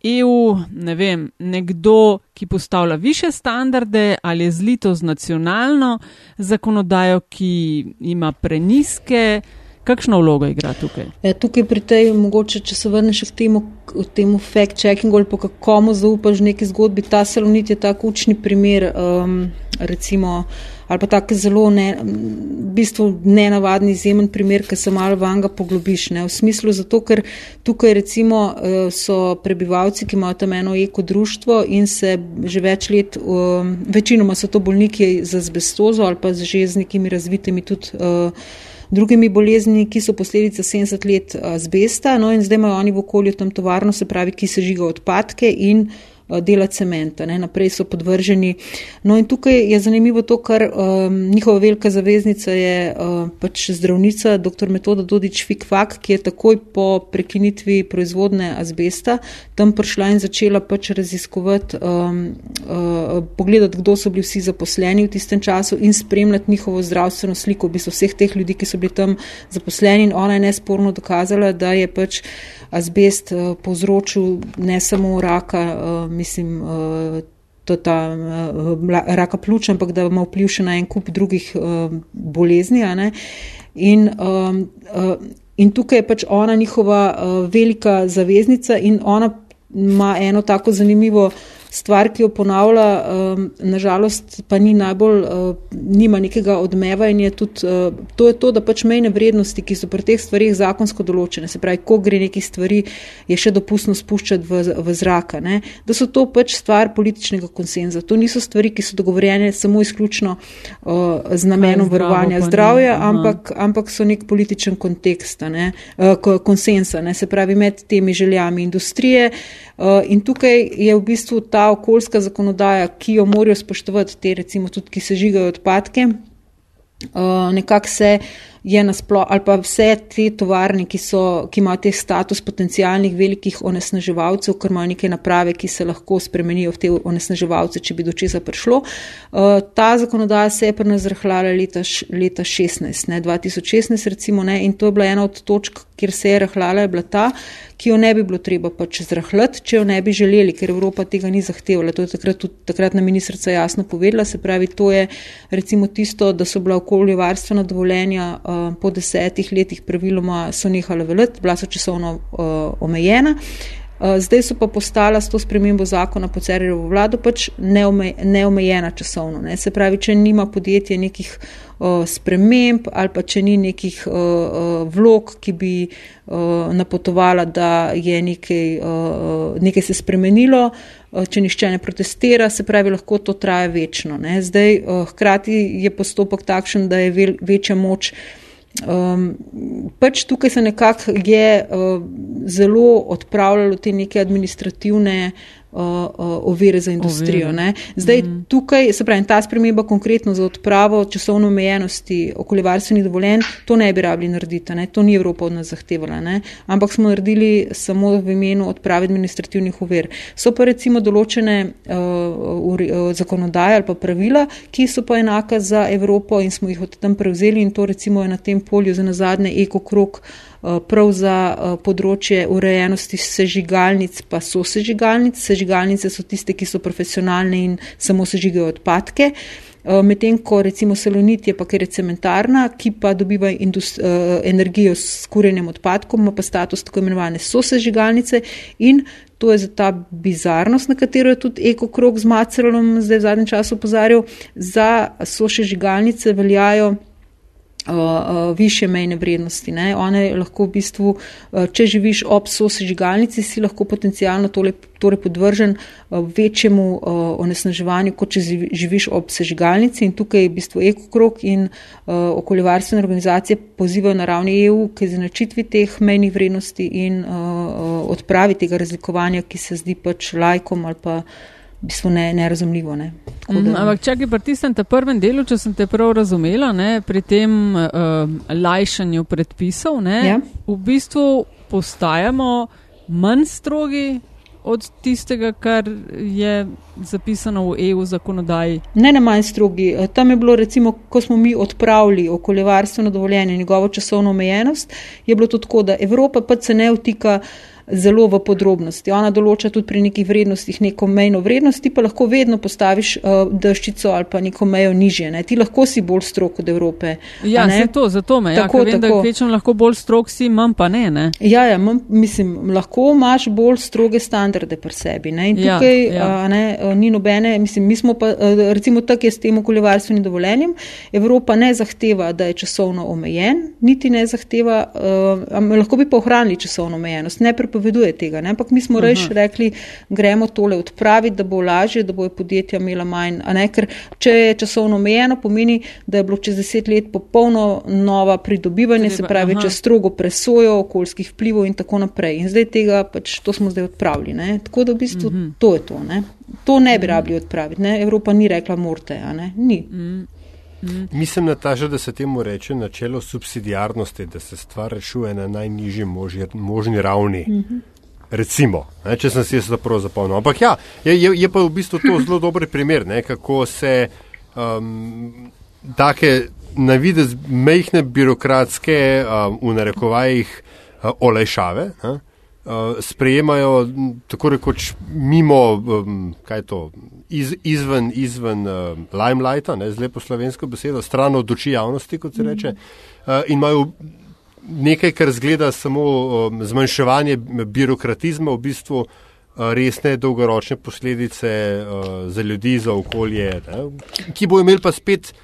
EU, ne vem, nekdo, ki postavlja više standarde ali je zlito z nacionalno zakonodajo, ki ima preniske. Kakšno vlogo igra tukaj? E, tukaj pri tej, mogoče, če se vrneš k temu, temu fact-checkingu ali pa komu zaupaš neki zgodbi, ta salonit je tako učni primer, um, recimo ali pa tako zelo ne, v bistvu nenavadni izjemen primer, ki se malo vanga poglobiš. Ne, v smislu zato, ker tukaj recimo eh, so prebivalci, ki imajo tam eno eko društvo in se že več let, um, večinoma so to bolniki z azbestozo ali pa že z nekimi razvitimi tudi. Uh, Drugimi boleznimi, ki so posledica 70 let azbesta, no in zdaj imajo oni v okolju tam tovarno, se pravi, ki se žiga odpadke in Eh, dela cementa, ne, naprej so podvrženi. No in tukaj je zanimivo to, kar um, njihova velika zaveznica je uh, pač zdravnica dr. Metoda Dodič Fikfak, ki je takoj po prekinitvi proizvodne azbesta tam prišla in začela pač raziskovati, um, uh, pogledati, kdo so bili vsi zaposleni v tistem času in spremljati njihovo zdravstveno sliko, v bistvu vseh teh ljudi, ki so bili tam zaposleni in ona je nesporno dokazala, da je pač azbest uh, povzročil ne samo raka, uh, mislim, uh, to ta uh, raka pljuča, ampak da ima vpliv še na en kup drugih uh, bolezni. In, uh, in tukaj je pač ona njihova uh, velika zaveznica in ona ima eno tako zanimivo stvar, ki jo ponavlja, nažalost pa ni najbolj, uh, nima nekega odmeva in je tudi, uh, to je to, da pač mejne vrednosti, ki so pri teh stvarih zakonsko določene, se pravi, ko gre neki stvari, je še dopustno spuščati v, v zraka, ne? da so to pač stvar političnega konsenza. To niso stvari, ki so dogovorjene samo izključno z namenom varovanja zdravja, ampak, ampak so nek političen kontekst, ne? uh, konsensa, ne? se pravi, med temi željami industrije. In tukaj je v bistvu ta okoljska zakonodaja, ki jo morajo spoštovati te, recimo tudi, ki se žigajo odpadke, uh, nekako se je nasplošno, ali pa vse te tovarne, ki, so, ki imajo te status potencijalnih velikih onesnaževalcev, ker imajo neke naprave, ki se lahko spremenijo v te onesnaževalce, če bi do česa prišlo. Uh, ta zakonodaja se je pri nas zrahljala leta, leta 16, ne, 2016 recimo, ne, in to je bila ena od točk, kjer se je rahljala, je bila ta, ki jo ne bi bilo treba pač zrahljati, če jo ne bi želeli, ker Evropa tega ni zahtevala. To je takrat tudi takratna ministrica jasno povedala, se pravi, to je recimo tisto, da so bila okoljevarstvena dovoljenja uh, po desetih letih praviloma so nehala veljati, bila so časovno uh, omejena. Uh, zdaj so pa postala s to spremembo zakona po Cererjevo vlado pač neomejena časovno. Ne. Se pravi, če nima podjetje nekih uh, sprememb ali pa če ni nekih uh, uh, vlog, ki bi uh, napotovala, da je nekaj, uh, nekaj se spremenilo, uh, če nišče ne protestira, se pravi, lahko to traja večno. Ne. Zdaj, uh, hkrati je postopek takšen, da je vel, večja moč. Um, pač tukaj se nekako je uh, zelo odpravljalo te neke administrativne uh, ovire za industrijo. Ovire. Zdaj, mm. tukaj, se pravi, ta sprememba konkretno za odpravo časovno omejenosti okoljevarstvenih dovoljenj, to ne bi rabili narediti, ne? to ni Evropa od nas zahtevala, ne? ampak smo naredili samo v imenu odprave administrativnih ovir. So pa recimo določene uh, uh, zakonodaje ali pa pravila, ki so pa enaka za Evropo in smo jih od tam prevzeli in to recimo je na tem polju za nazadnje ekokrok. Eh, prav za eh, področje urejenosti sežigalnic, pa so sežigalnic. Sežigalnice so tiste, ki so profesionalne in samo sežigajo odpadke. Eh, medtem ko recimo Salonit je pa ker je cementarna, ki pa dobiva energijo s kurjenjem odpadkov, ima pa status tako imenovane sosežigalnice in to je za ta bizarnost, na katero je tudi ekokrog z Macerolom zdaj v zadnjem času opozarjal, za sosežigalnice veljajo više mejne vrednosti. Ne. One lahko v bistvu, uh, če živiš ob sosežigalnici, si lahko potencijalno tole, torej podvržen uh, večjemu uh, onesnaževanju, kot če živiš ob sežigalnici. In tukaj je v bistvu ekokrok in uh, okoljevarstvene organizacije pozivajo na ravni EU k izenačitvi teh mejnih vrednosti in uh, odpravi tega razlikovanja, ki se zdi pač lajkom ali pa v bistvu ne, nerazumljivo. Ne. Mm, da, ampak čakaj, pri tistem prvem delu, če sem te prav razumela, ne, pri tem uh, lajšanju predpisov, ne, ja. v bistvu postajamo manj strogi od tistega, kar je zapisano v EU zakonodaji. Ne, ne manj strogi. Eh, tam je bilo, recimo, ko smo mi odpravili okoljevarstveno dovoljenje, njegovo časovno omejenost, je bilo to tako, da Evropa pa se ne vtika zelo v podrobnosti. Ona določa tudi pri nekih vrednostih neko mejno vrednost, ti pa lahko vedno postaviš uh, deščico ali pa neko mejo nižje. Ne? Ti lahko si bolj strok od Evrope. Ja, se to, zato me. Ja, tako, ja, vem, tako. da večem lahko bolj strok si, manj pa ne. ne? Ja, ja manj, mislim, lahko imaš bolj stroge standarde pri sebi. Ne? In ja, tukaj ja, ja. Uh, ne, uh, ni nobene, mislim, mi smo pa, uh, recimo tako je s tem okoljevarstvenim dovoljenjem, Evropa ne zahteva, da je časovno omejen, niti ne zahteva, uh, lahko bi pa ohranili časovno omejenost prepoveduje tega. Ne? Ampak mi smo reč rekli, gremo tole odpraviti, da bo lažje, da bojo podjetja imela manj. Ker če je časovno omejeno, pomeni, da je bilo čez deset let popolno nova pridobivanje, se pravi, če strogo presojo okoljskih vplivov in tako naprej. In zdaj tega pač to smo zdaj odpravili. Ne? Tako da v bistvu uh mhm. -huh. to je to. Ne? To ne bi rabili odpraviti. Ne? Evropa ni rekla morte, ni. Uh mhm. Mm. Mislim, Nataža, da se temu reče načelo subsidijarnosti, da se stvar rešuje na najnižji možni, možni ravni. Mm -hmm. Recimo, ne, če sem si jaz prav zapomnil. Ampak ja, je, je, je pa v bistvu to zelo dober primer, ne, kako se um, take navidez mehne birokratske um, v narekovajih uh, olajšave. Ne, uh, sprejemajo tako rekoč mimo, um, kaj je to, iz, izven, izven uh, limelighta, ne, z lepo slovensko besedo, stran od oči javnosti, kot se mhm. reče, uh, in imajo nekaj, kar zgleda samo um, zmanjševanje birokratizma, v bistvu uh, resne dolgoročne posledice uh, za ljudi, za okolje, ne, ki bo imel pa spet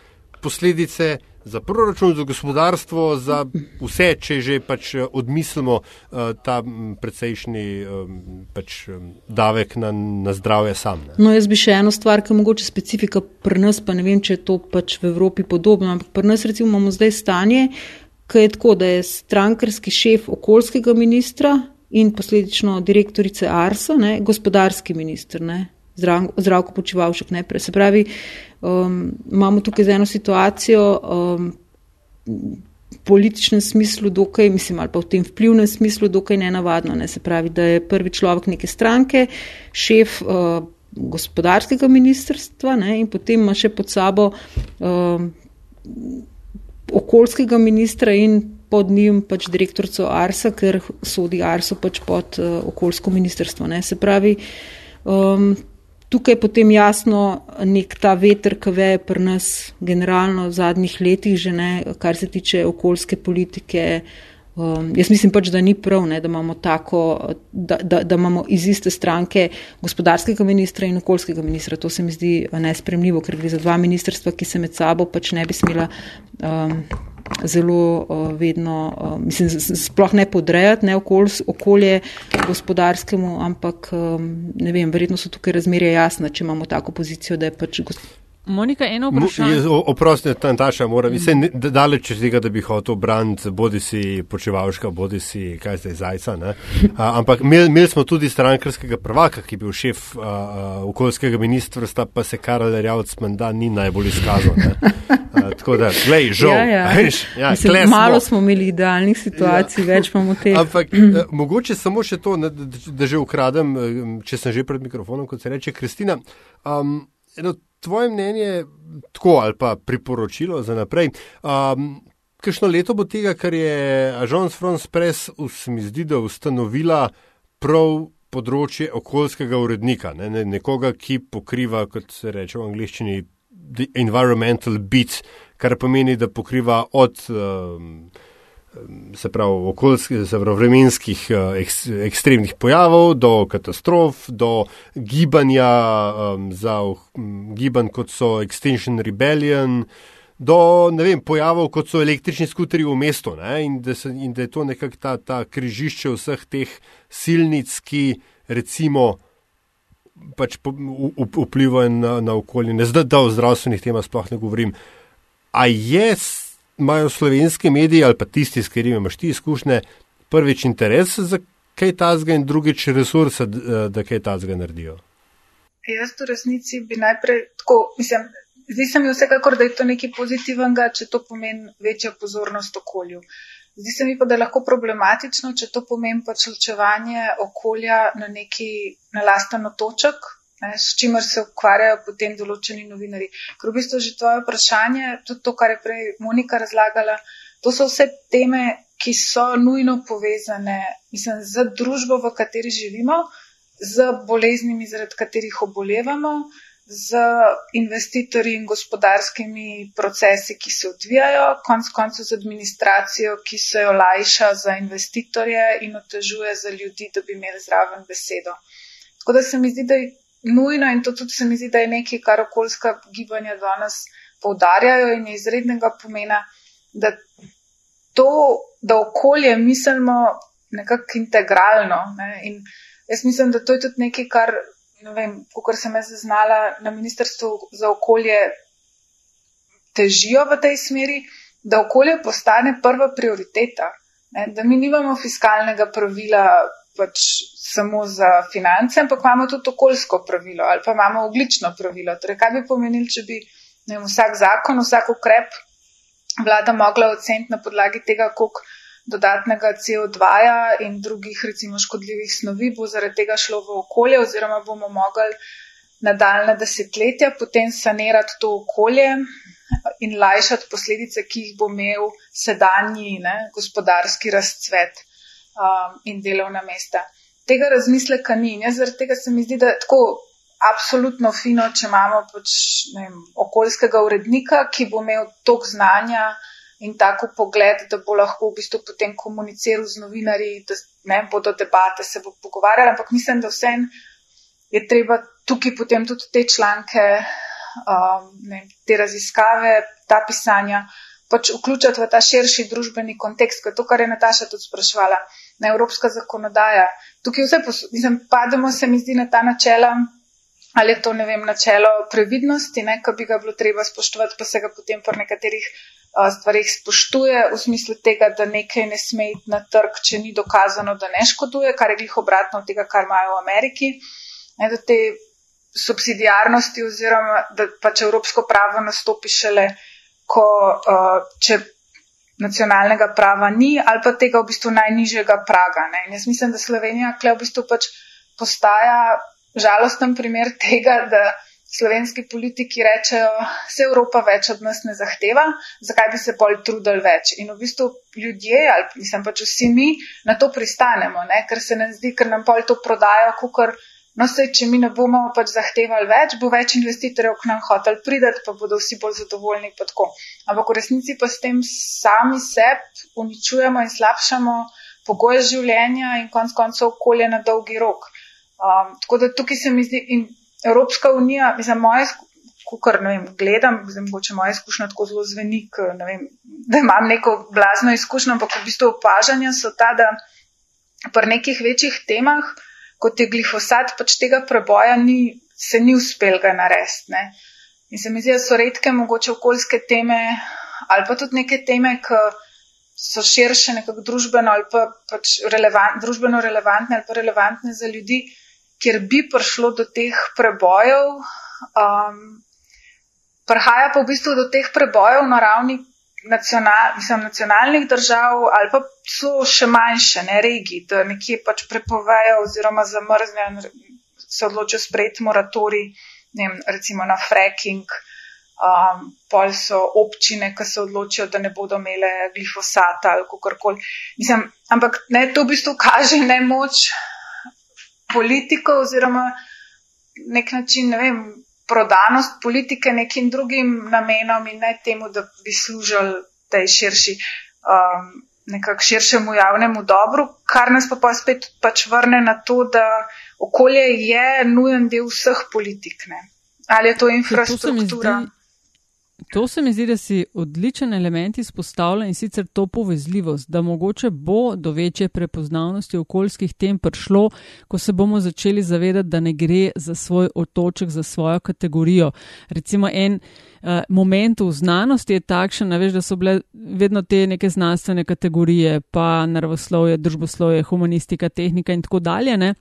posledice za proračun, za gospodarstvo, za vse, če že pač eh, odmislimo uh, ta precejšnji um, pač, davek na, na zdravje sam. Ne. No, jaz bi še eno stvar, ki je mogoče specifika pri nas, pa ne vem, če je to pač v Evropi podobno, ampak pri nas recimo imamo zdaj stanje, ki je tako, da je strankarski šef okoljskega ministra in posledično direktorice Arsa, ne, gospodarski minister, ne, zdravko počivalšek, ne, pre se pravi, um, imamo tukaj za eno situacijo um, v političnem smislu dokaj, mislim, ali pa v tem vplivnem smislu dokaj nenavadno. Ne? Se pravi, da je prvi človek neke stranke, šef uh, gospodarskega ministrstva ne? in potem ima še pod sabo um, okoljskega ministra in pod njim pač direktorco Arsa, ker sodi Arso pač pod uh, okoljsko ministrstvo. Ne? Se pravi, um, Tukaj je potem jasno nek ta veter, ki veje pri nas generalno v zadnjih letih, že ne, kar se tiče okoljske politike, Um, jaz mislim pač, da ni prav, ne, da, imamo tako, da, da, da imamo iz iste stranke gospodarskega ministra in okoljskega ministra. To se mi zdi nespremljivo, ker gre za dva ministrstva, ki se med sabo pač ne bi smela um, zelo uh, vedno, uh, mislim, sploh ne podrejati ne okolj, okolje gospodarskemu, ampak um, ne vem, verjetno so tukaj razmerje jasne, če imamo tako pozicijo, da je pač gospodarstvo. Monika, eno vprašanje. Oprosti, Taša, moram, mm. daleč od tega, da bi hotel braniti bodi si počevalška, bodi si kaj zdaj zajca. A, ampak imeli smo tudi strankarskega prvaka, ki je bil šef a, a, okoljskega ministrstva, pa se Karel Rjavc menda ni najbolj izkazal. A, tako da, glej, žal. Ja, ja. Veš, ja, Mislim, malo smo imeli idealnih situacij, ja. več pa mu te. Ampak a, mogoče samo še to, da, da že ukradem, če sem že pred mikrofonom, kot se reče Kristina. Um, tvoje mnenje, tako ali pa priporočilo za naprej. Um, Kajšno leto bo tega, kar je Agence France Press, se mi zdi, da ustanovila prav področje okoljskega urednika, ne, ne, nekoga, ki pokriva, kot se reče v angliščini, environmental beat, kar pomeni, da pokriva od. Um, se pravi, okoljskih, se pravi, vremenskih eh, ek, ekstremnih pojavov, do katastrof, do gibanja, um, za um, gibanj kot so Extinction Rebellion, do vem, pojavov kot so električni skuteri v mestu in da, se, in da je to nekako ta, ta križišče vseh teh silnic, ki recimo. Pač vplivajo na, na okolje, ne zdaj, da o zdravstvenih temah sploh ne govorim. A je imajo slovenski mediji ali pa tisti, s katerimi imaš ti izkušnje, prvič interes za kaj tazga in drugič resurse, da kaj tazga naredijo? Jaz v resnici bi najprej tako, mislim, zdi se mi vsekakor, da je to nekaj pozitivnega, če to pomeni večjo pozornost okolju. Zdi se mi pa, da je lahko problematično, če to pomeni pač ločevanje okolja na neki na lasten otoček, ne, s čimer se ukvarjajo potem določeni novinari. Ker v bistvu že tvoje vprašanje, tudi to, kar je prej Monika razlagala, to so vse teme, ki so nujno povezane mislim, z družbo, v kateri živimo, z boleznimi, zaradi katerih obolevamo, z investitorji in gospodarskimi procesi, ki se odvijajo, konc koncev z administracijo, ki se jo lajša za investitorje in otežuje za ljudi, da bi imeli zraven besedo. Tako da se mi zdi, da je nujno in to tudi se mi zdi, da je nekaj, kar okoljska gibanja danes poudarjajo in je izrednega pomena, da to, da okolje mislimo nekako integralno. Ne? In jaz mislim, da to je tudi nekaj, kar, ne vem, kot sem jaz zaznala na Ministrstvu za okolje, težijo v tej smeri, da okolje postane prva prioriteta. Ne? Da mi nimamo fiskalnega pravila pač samo za finance, ampak imamo tudi okoljsko pravilo ali pa imamo oglično pravilo. Torej, kaj bi pomenil, če bi vem, vsak zakon, vsak ukrep vlada mogla oceniti na podlagi tega, koliko dodatnega CO2 -ja in drugih recimo škodljivih snovi bo zaradi tega šlo v okolje oziroma bomo mogli nadaljne desetletja potem sanirati to okolje in lajšati posledice, ki jih bo imel sedanji ne, gospodarski razcvet um, in delovna mesta. Tega razmisleka ni. Jaz zaradi tega se mi zdi, da je tako absolutno fino, če imamo pač, vem, okoljskega urednika, ki bo imel tok znanja in tako pogled, da bo lahko v bistvu potem komuniciral z novinarji, da ne bodo debate, se bo pogovarjali. Ampak mislim, da vsem je treba tukaj potem tudi te članke, um, ne, te raziskave, ta pisanja pač vključiti v ta širši družbeni kontekst, kot to, kar je Nataša tudi sprašvala, na evropska zakonodaja. Tukaj vse, mislim, pademo se mi zdi na ta načela, ali je to, ne vem, načelo previdnosti, ne, ko bi ga bilo treba spoštovati, pa se ga potem po nekaterih a, stvarih spoštuje, v smislu tega, da nekaj ne sme iti na trg, če ni dokazano, da ne škoduje, kar je glih obratno od tega, kar imajo v Ameriki. Ne, do te subsidijarnosti oziroma, da pač evropsko pravo nastopi šele ko uh, če nacionalnega prava ni ali pa tega v bistvu najnižjega praga. Ne. In jaz mislim, da Slovenija kle v bistvu pač postaja žalosten primer tega, da slovenski politiki rečejo, se Evropa več od nas ne zahteva, zakaj bi se pol trudili več. In v bistvu ljudje, ali mislim pač vsi mi, na to pristanemo, ne, ker se nam zdi, ker nam pol to prodajo, kukor No, se, če mi ne bomo pač zahtevali več, bo več investitorjev k nam hotel pridati, pa bodo vsi bolj zadovoljni. Ampak v resnici pa s tem sami sebi uničujemo in slabšamo pogoje življenja in konc koncev okolje na dolgi rok. Um, tako da tukaj se mi zdi, in Evropska unija, mislim, moje, kar ne vem, gledam, zdaj mogoče moja izkušnja tako zelo zveni, vem, da imam neko blazno izkušnjo, ampak v bistvu opažanja so ta, da pri nekih večjih temah, kot je glifosat, pač tega preboja ni, se ni uspel ga narediti. In se mi zdi, da so redke mogoče okoljske teme ali pa tudi neke teme, ki so širše nekako družbeno ali pa pač relevant, družbeno relevantne ali pa relevantne za ljudi, kjer bi prišlo do teh prebojev. Um, prihaja pa v bistvu do teh prebojev na ravni nacional, mislim, nacionalnih držav ali pa so še manjše, ne regiji, da nekje pač prepovejo oziroma zamrznejo, se odločijo sprejeti moratori, ne vem, recimo na fracking. Um, pol so občine, ki se odločijo, da ne bodo imele glifosata ali kako koli. Ampak ne, to v bistvu kaže ne moč politikov oziroma nek način, ne vem, prodanost politike nekim drugim namenom in ne temu, da bi služili tej širši, um, nekako širšemu javnemu dobru, kar nas pa pa spet pač vrne na to, da okolje je nujen del vseh politik. Ne? Ali je to infrastruktura? To To se mi zdi, da si odličen element izpostavlja in sicer to povezljivost, da mogoče bo do večje prepoznavnosti okoljskih tem prišlo, ko se bomo začeli zavedati, da ne gre za svoj otoček, za svojo kategorijo. Recimo en uh, moment v znanosti je takšen, veš, da so bile vedno te neke znanstvene kategorije, pa naravoslovje, družboslovje, humanistika, tehnika in tako dalje. Ne?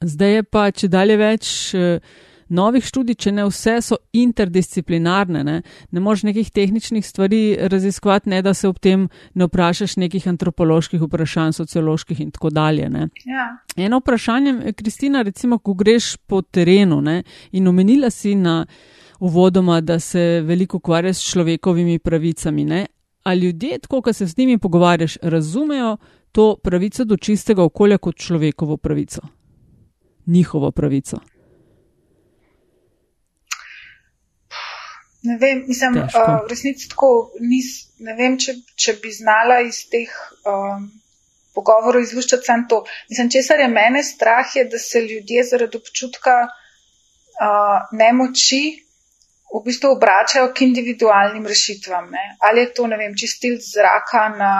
Zdaj je pa, če dalje več. Uh, novih študij, če ne vse, so interdisciplinarne. Ne, ne moreš nekih tehničnih stvari raziskovati, ne da se ob tem ne vprašaš nekih antropoloških vprašanj, socioloških in tako dalje. Ja. Eno vprašanje, Kristina, recimo, ko greš po terenu ne, in omenila si na uvodoma, da se veliko ukvarja s človekovimi pravicami. Ne, a ljudje, tako, ko se z njimi pogovarjaš, razumejo to pravico do čistega okolja kot človekovo pravico? Njihovo pravico. Ne vem, mislim, uh, v resnici tako nis, ne vem, če, če bi znala iz teh um, pogovorov izluščati samo to. Mislim, česar je mene strah, je, da se ljudje zaradi občutka uh, nemoči v bistvu obračajo k individualnim rešitvam. Ne? Ali je to, ne vem, čistil zraka na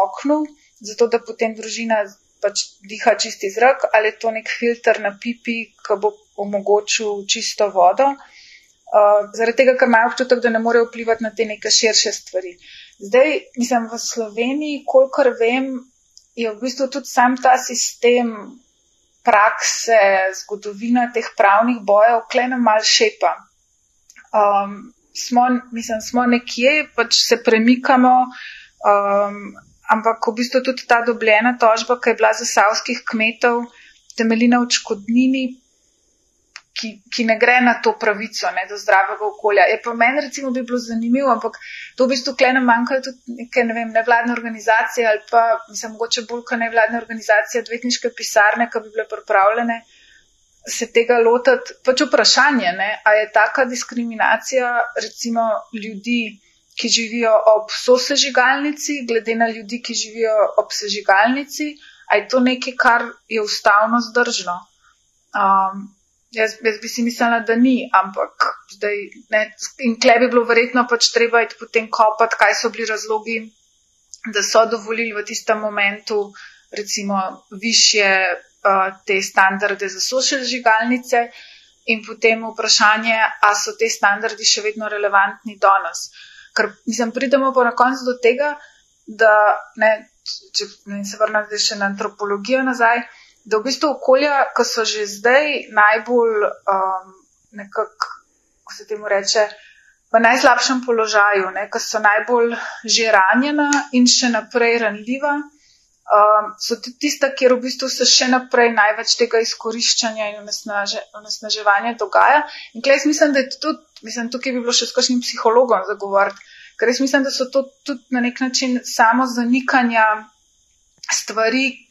oknu, zato da potem družina pač diha čisti zrak, ali je to nek filter na pipi, ki bo omogočil čisto vodo. Uh, zaradi tega, ker imajo občutek, da ne morejo vplivati na te neke širše stvari. Zdaj, mislim, v Sloveniji, kolikor vem, je v bistvu tudi sam ta sistem prakse, zgodovina teh pravnih bojev, klenem mal šepa. Um, smo, mislim, smo nekje, pač se premikamo, um, ampak v bistvu tudi ta dobljena tožba, ki je bila za savskih kmetov, temelji na očkodnini, ki, ki ne gre na to pravico ne, do zdravega okolja. Je pa meni, recimo, bi bilo zanimivo, ampak to v bistvu klene manjkajo tudi neke ne vem, nevladne organizacije ali pa, mislim, mogoče bolj kot nevladne organizacije, odvetniške pisarne, ki bi bile pripravljene se tega lotiti. Pač vprašanje, ne, a je taka diskriminacija, recimo, ljudi, ki živijo ob sosežigalnici, glede na ljudi, ki živijo ob sežigalnici, a je to nekaj, kar je ustavno zdržno. Um, Jaz, jaz bi si mislila, da ni, ampak zdaj ne. In klej bi bilo verjetno pač treba iti potem kopati, kaj so bili razlogi, da so dovolili v tistem momentu, recimo, više uh, te standarde za sošel žigalnice in potem vprašanje, a so te standardi še vedno relevantni danes. Ker, mislim, pridemo pa na koncu do tega, da ne, če ne se zdaj še na antropologijo nazaj da v bistvu okolja, ki so že zdaj najbolj, um, nekako, ko se temu reče, v najslabšem položaju, ki so najbolj že ranjena in še naprej ranljiva, um, so tudi tista, kjer v bistvu se še naprej največ tega izkoriščanja in onesnaževanja dogaja. In klej, mislim, da je tudi, mislim, tukaj bi bilo še s kakšnim psihologom zagovoriti, ker jaz mislim, da so to tudi na nek način samo zanikanja stvari,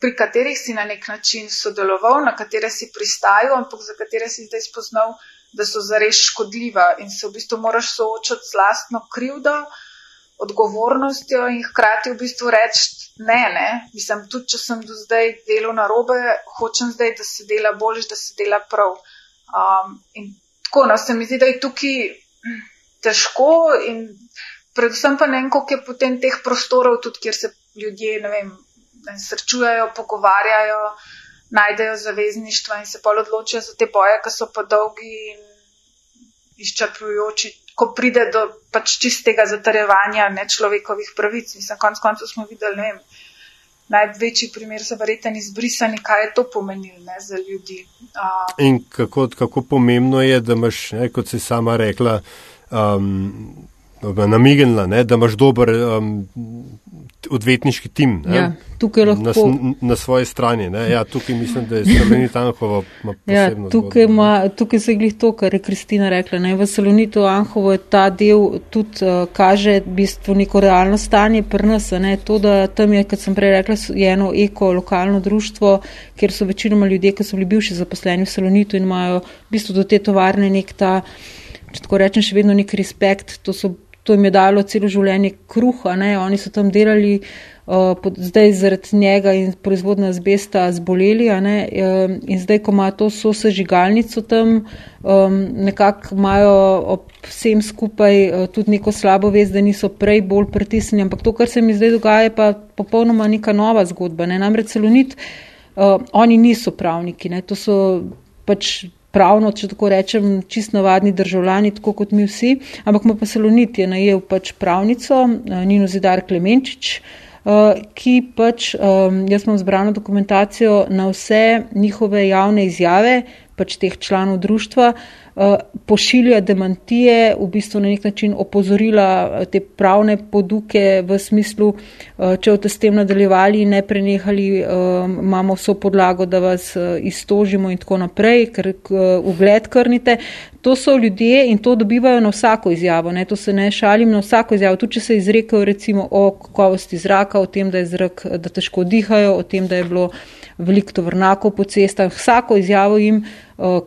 pri katerih si na nek način sodeloval, na katere si pristajal, ampak za katere si zdaj spoznal, da so zares škodljiva in se v bistvu moraš soočati z lastno krivdo, odgovornostjo in hkrati v bistvu reči ne, ne. Mislim, tudi če sem do zdaj delal na robe, hočem zdaj, da se dela bolj, da se dela prav. Um, in tako, no, se mi zdi, da je tukaj težko in predvsem pa ne vem, koliko je potem teh prostorov, tudi kjer se ljudje, ne vem, srečujejo, pogovarjajo, najdejo zavezništva in se pol odločijo za te boje, ki so pa dolgi in izčrpujoči, ko pride do pač čistega zatarjevanja nečlovekovih pravic. Mislim, konc koncev smo videli, ne vem, največji primer so verjeten izbrisani, kaj je to pomenilo ne, za ljudi. Uh, in kako, kako pomembno je, da imaš, ne, kot si sama rekla, um, namignila, ne, da imaš dober um, odvetniški tim ne, ja, na, na svoji strani. Ja, tukaj mislim, da je Slovenija Anhovo. Ja, tukaj, ima, tukaj se je glih to, kar je Kristina rekla. Ne, v Salonitu Anhovo je ta del tudi uh, kaže v bistvu neko realno stanje pri nas. Ne, to, da tam je, kot sem prej rekla, je eno eko lokalno društvo, kjer so večinoma ljudje, ki so bili bivši zaposleni v Salonitu in imajo v bistvu do te tovarne nek ta, če tako rečem, še vedno nek respekt. To so to jim je dalo celo življenje kruha, ne? oni so tam delali, uh, pod, zdaj zaradi njega in proizvodna zbesta zboleli uh, in zdaj, ko imajo to sosežigalnico tam, um, nekako imajo ob vsem skupaj uh, tudi neko slabo vez, da niso prej bolj pritisnjeni, ampak to, kar se mi zdaj dogaja, je pa popolnoma neka nova zgodba. Ne? Namreč celonit, uh, oni niso pravniki, ne? to so pač pravno, če tako rečem, čist navadni državljani, tako kot mi vsi, ampak ima pa Salonit je najel pač pravnico eh, Nino Zidar Klemenčič, eh, ki pač, eh, jaz imam zbrano dokumentacijo na vse njihove javne izjave, pač teh članov društva, pošilja demantije, v bistvu na nek način opozorila eh, te pravne poduke v smislu, eh, če boste s tem nadaljevali in ne prenehali, imamo vso podlago, da vas iztožimo in tako naprej, ker ugled krnite. To so ljudje in to dobivajo na vsako izjavo, ne? to se ne šalim na vsako izjavo. Tudi če se izrekajo recimo o kakovosti zraka, o tem, da je zrak, da težko dihajo, o tem, da je bilo veliko tovrnakov po cestah, vsako izjavo jim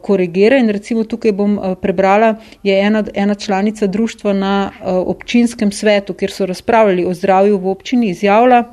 korigira in recimo tukaj bom uh, prebrala, je ena, ena članica društva na uh, občinskem svetu, kjer so razpravljali o zdravju v občini, izjavila,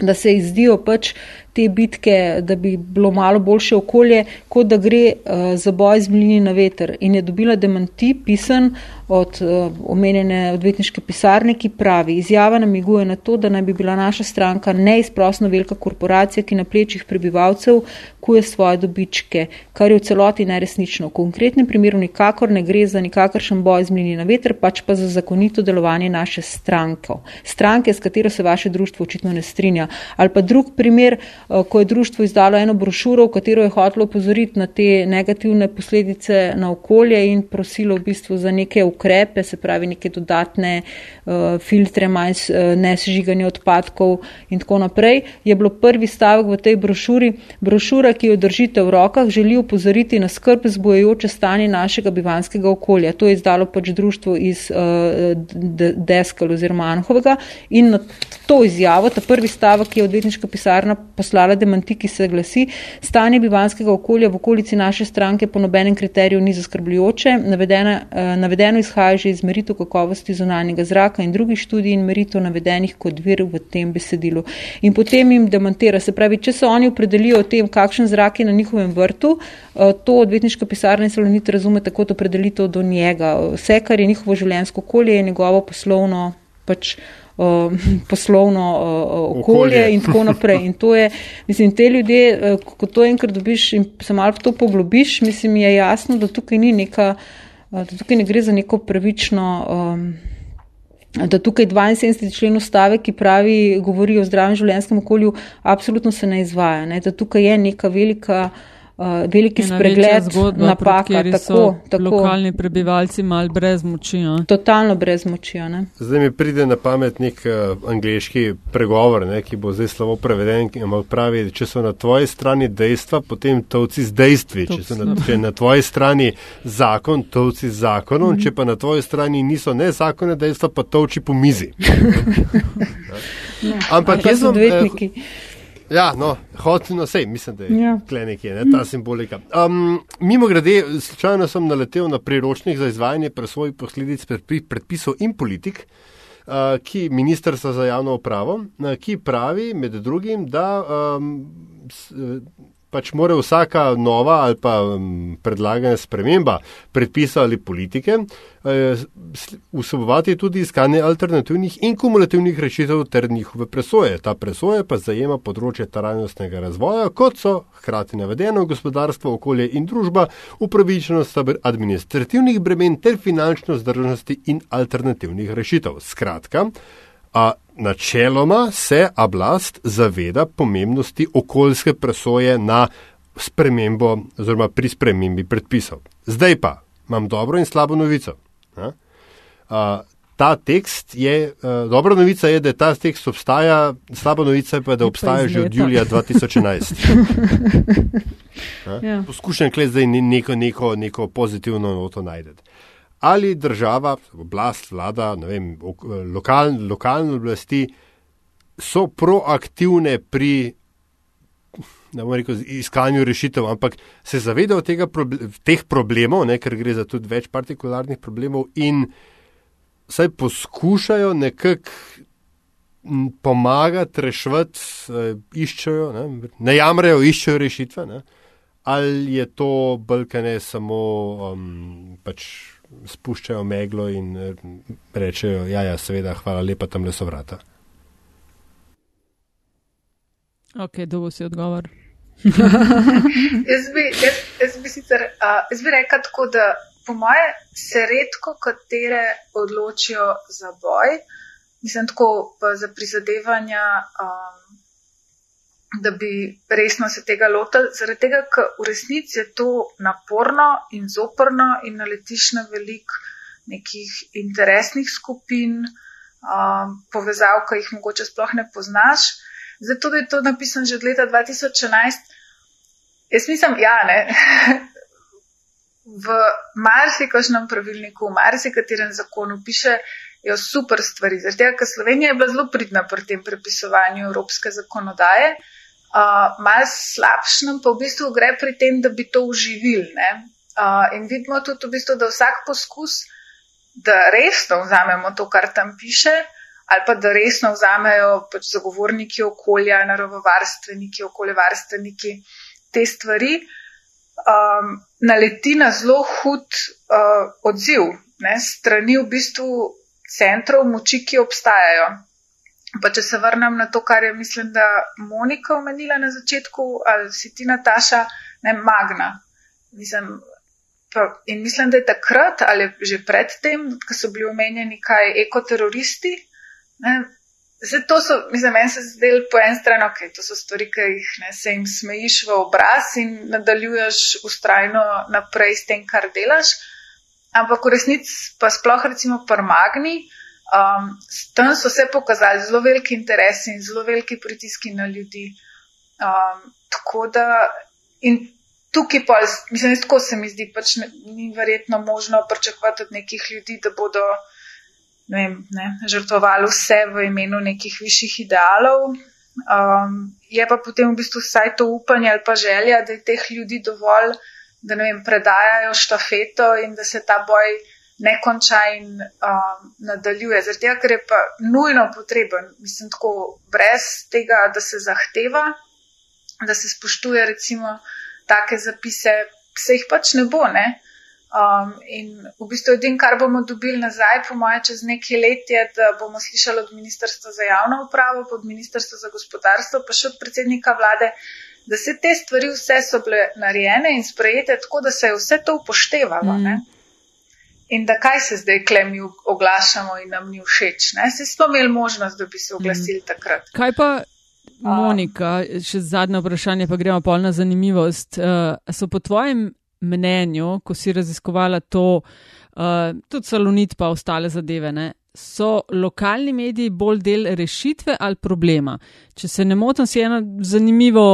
da se izdijo pač te bitke, da bi bilo malo boljše okolje, kot da gre uh, za boj z mlini na veter. In je dobila demanti pisan od uh, omenjene odvetniške pisarne, ki pravi, izjava namiguje na to, da naj bi bila naša stranka neizprosno velika korporacija, ki na plečih prebivalcev kuje svoje dobičke, kar je v celoti neresnično. V konkretnem primeru nikakor ne gre za nikakršen boj z mlini na veter, pač pa za zakonito delovanje naše stranke. Stranke, s katero se vaše društvo očitno ne strinja. Ali pa drug primer, Eh, ko je društvo izdalo eno brošuro, v katero je hotelo opozoriti na te negativne posledice na okolje in prosilo v bistvu za neke ukrepe, se pravi neke dodatne uh, filtre, manj uh, nesežiganje odpadkov in tako naprej, je bilo prvi stavek v tej brošuri. Brošura, ki jo držite v rokah, želi opozoriti na skrb zbojajoče stanje našega bivanskega okolja. To je izdalo pač društvo iz Deskel oziroma Anhovega in na to izjavo, ta prvi stavek je odvetniška pisarna poslala demanti, ki se glasi, stanje bivanskega okolja v okolici naše stranke po nobenem kriteriju ni zaskrbljujoče, eh, navedeno izhaja že iz meritev kakovosti zunanjega zraka in drugih študij in meritev navedenih kot vir v tem besedilu. In potem jim demantira, se pravi, če se oni opredelijo o tem, kakšen zrak je na njihovem vrtu, eh, to odvetniška pisarna in salonit razume tako, da opredelitev do njega. Vse, kar je njihovo življenjsko okolje, je njegovo poslovno pač poslovno okolje, okolje in tako naprej. In to je, mislim, te ljudje, e, ko to enkrat dobiš in se malo to poglobiš, mislim, je jasno, da tukaj ni neka, da tukaj ne gre za neko pravično. Um, Da tukaj 72. člen ustave, ki pravi, govori o zdravem življenjskem okolju, apsolutno se ne izvaja. Ne? Da tukaj je neka velika uh, veliki spregled, zgodba, napaka. Tako, tako. Lokalni prebivalci mal brez moči. Ja. Totalno brez moči. Ja, zdaj mi pride na pamet nek uh, angliški pregovor, ne, ki bo zdaj slabo preveden, ki ima pravi, če so na tvoji strani dejstva, potem tovci z dejstvi. Če, na, če je na tvoji strani zakon, tovci z zakonom, mm. če pa na tvoji strani niso ne zakone dejstva, pa tovči po mizi. Ampak jaz sem odvetniki. Ja, no, hodno sej, mislim, da je ja. kle nekje, ne, ta simbolika. Um, mimo grede, slučajno sem naletel na priročnik za izvajanje presvojih posledic predpisov in politik, uh, ki ministrstva za javno upravo, uh, ki pravi med drugim, da um, s, uh, pač mora vsaka nova ali pa um, predlagana sprememba predpisa ali politike eh, vsebovati tudi iskanje alternativnih in kumulativnih rešitev ter njihove presoje. Ta presoje pa zajema področje trajnostnega razvoja, kot so hkrati navedeno gospodarstvo, okolje in družba, upravičenost administrativnih bremen ter finančno zdržnosti in alternativnih rešitev. Skratka, A načeloma se oblast zaveda pomembnosti okoljske presoje na spremembo oziroma pri spremembi predpisov. Zdaj pa imam dobro in slabo novico. A, ta tekst je, a, dobra novica je, da ta tekst obstaja, slaba novica je pa, da obstaja že od julija 2011. ja. Poskušam kle zdaj neko, neko, neko pozitivno noto najdete ali država, oblast, vlada, vem, lokal, lokalne oblasti so proaktivne pri rekel, iskanju rešitev, ampak se zavedajo tega, teh problemov, ne, ker gre za tudi več partikularnih problemov in saj poskušajo nekako pomagati, reševati, eh, iščejo, ne, ne jamrejo, iščejo rešitve. Ne, ali je to brkane samo um, pač spuščajo meglo in eh, rečejo, ja, ja, seveda, hvala lepa, tam le so vrata. Ok, dolgo si odgovor. jaz, bi, jaz, jaz bi sicer, uh, jaz bi rekel tako, da po moje se redko katere odločijo za boj, mislim tako za prizadevanja. Um, da bi resno se tega lotili, zaradi tega, ker v resnici je to naporno in zoprno in naletiš na velik nekih interesnih skupin, um, povezav, ki jih mogoče sploh ne poznaš. Zato je to napisano že od leta 2011. Jaz mislim, ja, ne. v marsikašnem pravilniku, v marsikaterem zakonu piše, jo super stvari. Zaradi tega, ker Slovenija je bila zelo pridna pri tem prepisovanju evropske zakonodaje uh, malo slabšnem, pa v bistvu gre pri tem, da bi to uživili. Uh, in vidimo tudi, v bistvu, da vsak poskus, da resno vzamemo to, kar tam piše, ali pa da resno vzamejo pač zagovorniki okolja, naravovarstveniki, okoljevarstveniki te stvari, um, naleti na zelo hud uh, odziv ne, strani v bistvu centrov moči, ki obstajajo. Pa če se vrnem na to, kar je, mislim, da Monika omenila na začetku, ali si ti Nataša, ne Magna. Mislim, pa, in mislim, da je takrat ali že predtem, ko so bili omenjeni kaj ekoteroristi. Ne, Zdaj, to so, mislim, meni se zdel po en stran, ok, to so stvari, ki jih ne, se jim smejiš v obraz in nadaljuješ ustrajno naprej s tem, kar delaš. Ampak v resnici pa sploh recimo prmagni, Um, tam so se pokazali zelo veliki interesi in zelo veliki pritiski na ljudi. Um, tako da, in tukaj pa, mislim, tako se mi zdi, pač ne, ni verjetno možno pričakovati od nekih ljudi, da bodo ne vem, ne, žrtvovali vse v imenu nekih višjih idealov. Um, je pa potem v bistvu vsaj to upanje ali pa želja, da je teh ljudi dovolj, da ne vem, predajajo štafeto in da se ta boj ne konča in um, nadaljuje. Tega, ker je pa nujno potreben, mislim, tako brez tega, da se zahteva, da se spoštuje, recimo, take zapise, se jih pač ne bo. Ne? Um, in v bistvu edin, kar bomo dobili nazaj, po moje, čez nekaj let, je, da bomo slišali od Ministrstva za javno upravo, od Ministrstva za gospodarstvo, pa še od predsednika vlade, da se te stvari vse so bile narejene in sprejete tako, da se je vse to upoštevalo. Mm in da kaj se zdaj klemi oglašamo in nam ni všeč. Se smo imeli možnost, da bi se oglasili mm. takrat. Kaj pa, Monika, še zadnje vprašanje, pa gremo pa na zanimivost. Uh, so po tvojem mnenju, ko si raziskovala to, uh, tudi salonit pa ostale zadeve, ne? So lokalni mediji bolj del rešitve ali problema? Če se ne motim, si eno zanimivo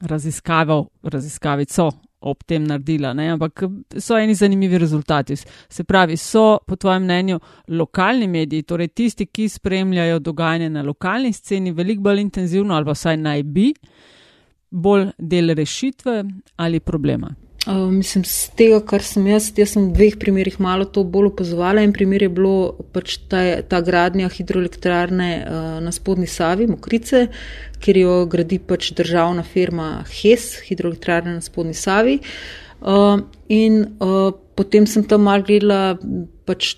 raziskavo, raziskavico ob tem naredila, ne? ampak so eni zanimivi rezultati. Se pravi, so po tvojem mnenju lokalni mediji, torej tisti, ki spremljajo dogajanje na lokalni sceni, veliko bolj intenzivno ali pa vsaj naj bi, bolj del rešitve ali problema. Uh, mislim, z tega, kar sem jaz, jaz sem v dveh primerih malo to bolj opazovala. En primer je bilo pač ta, ta gradnja hidroelektrarne uh, na spodnji Savi, Mokrice, kjer jo gradi pač državna firma HES, hidroelektrarna na spodnji Savi. Uh, in uh, potem sem tam mal gledala, pač,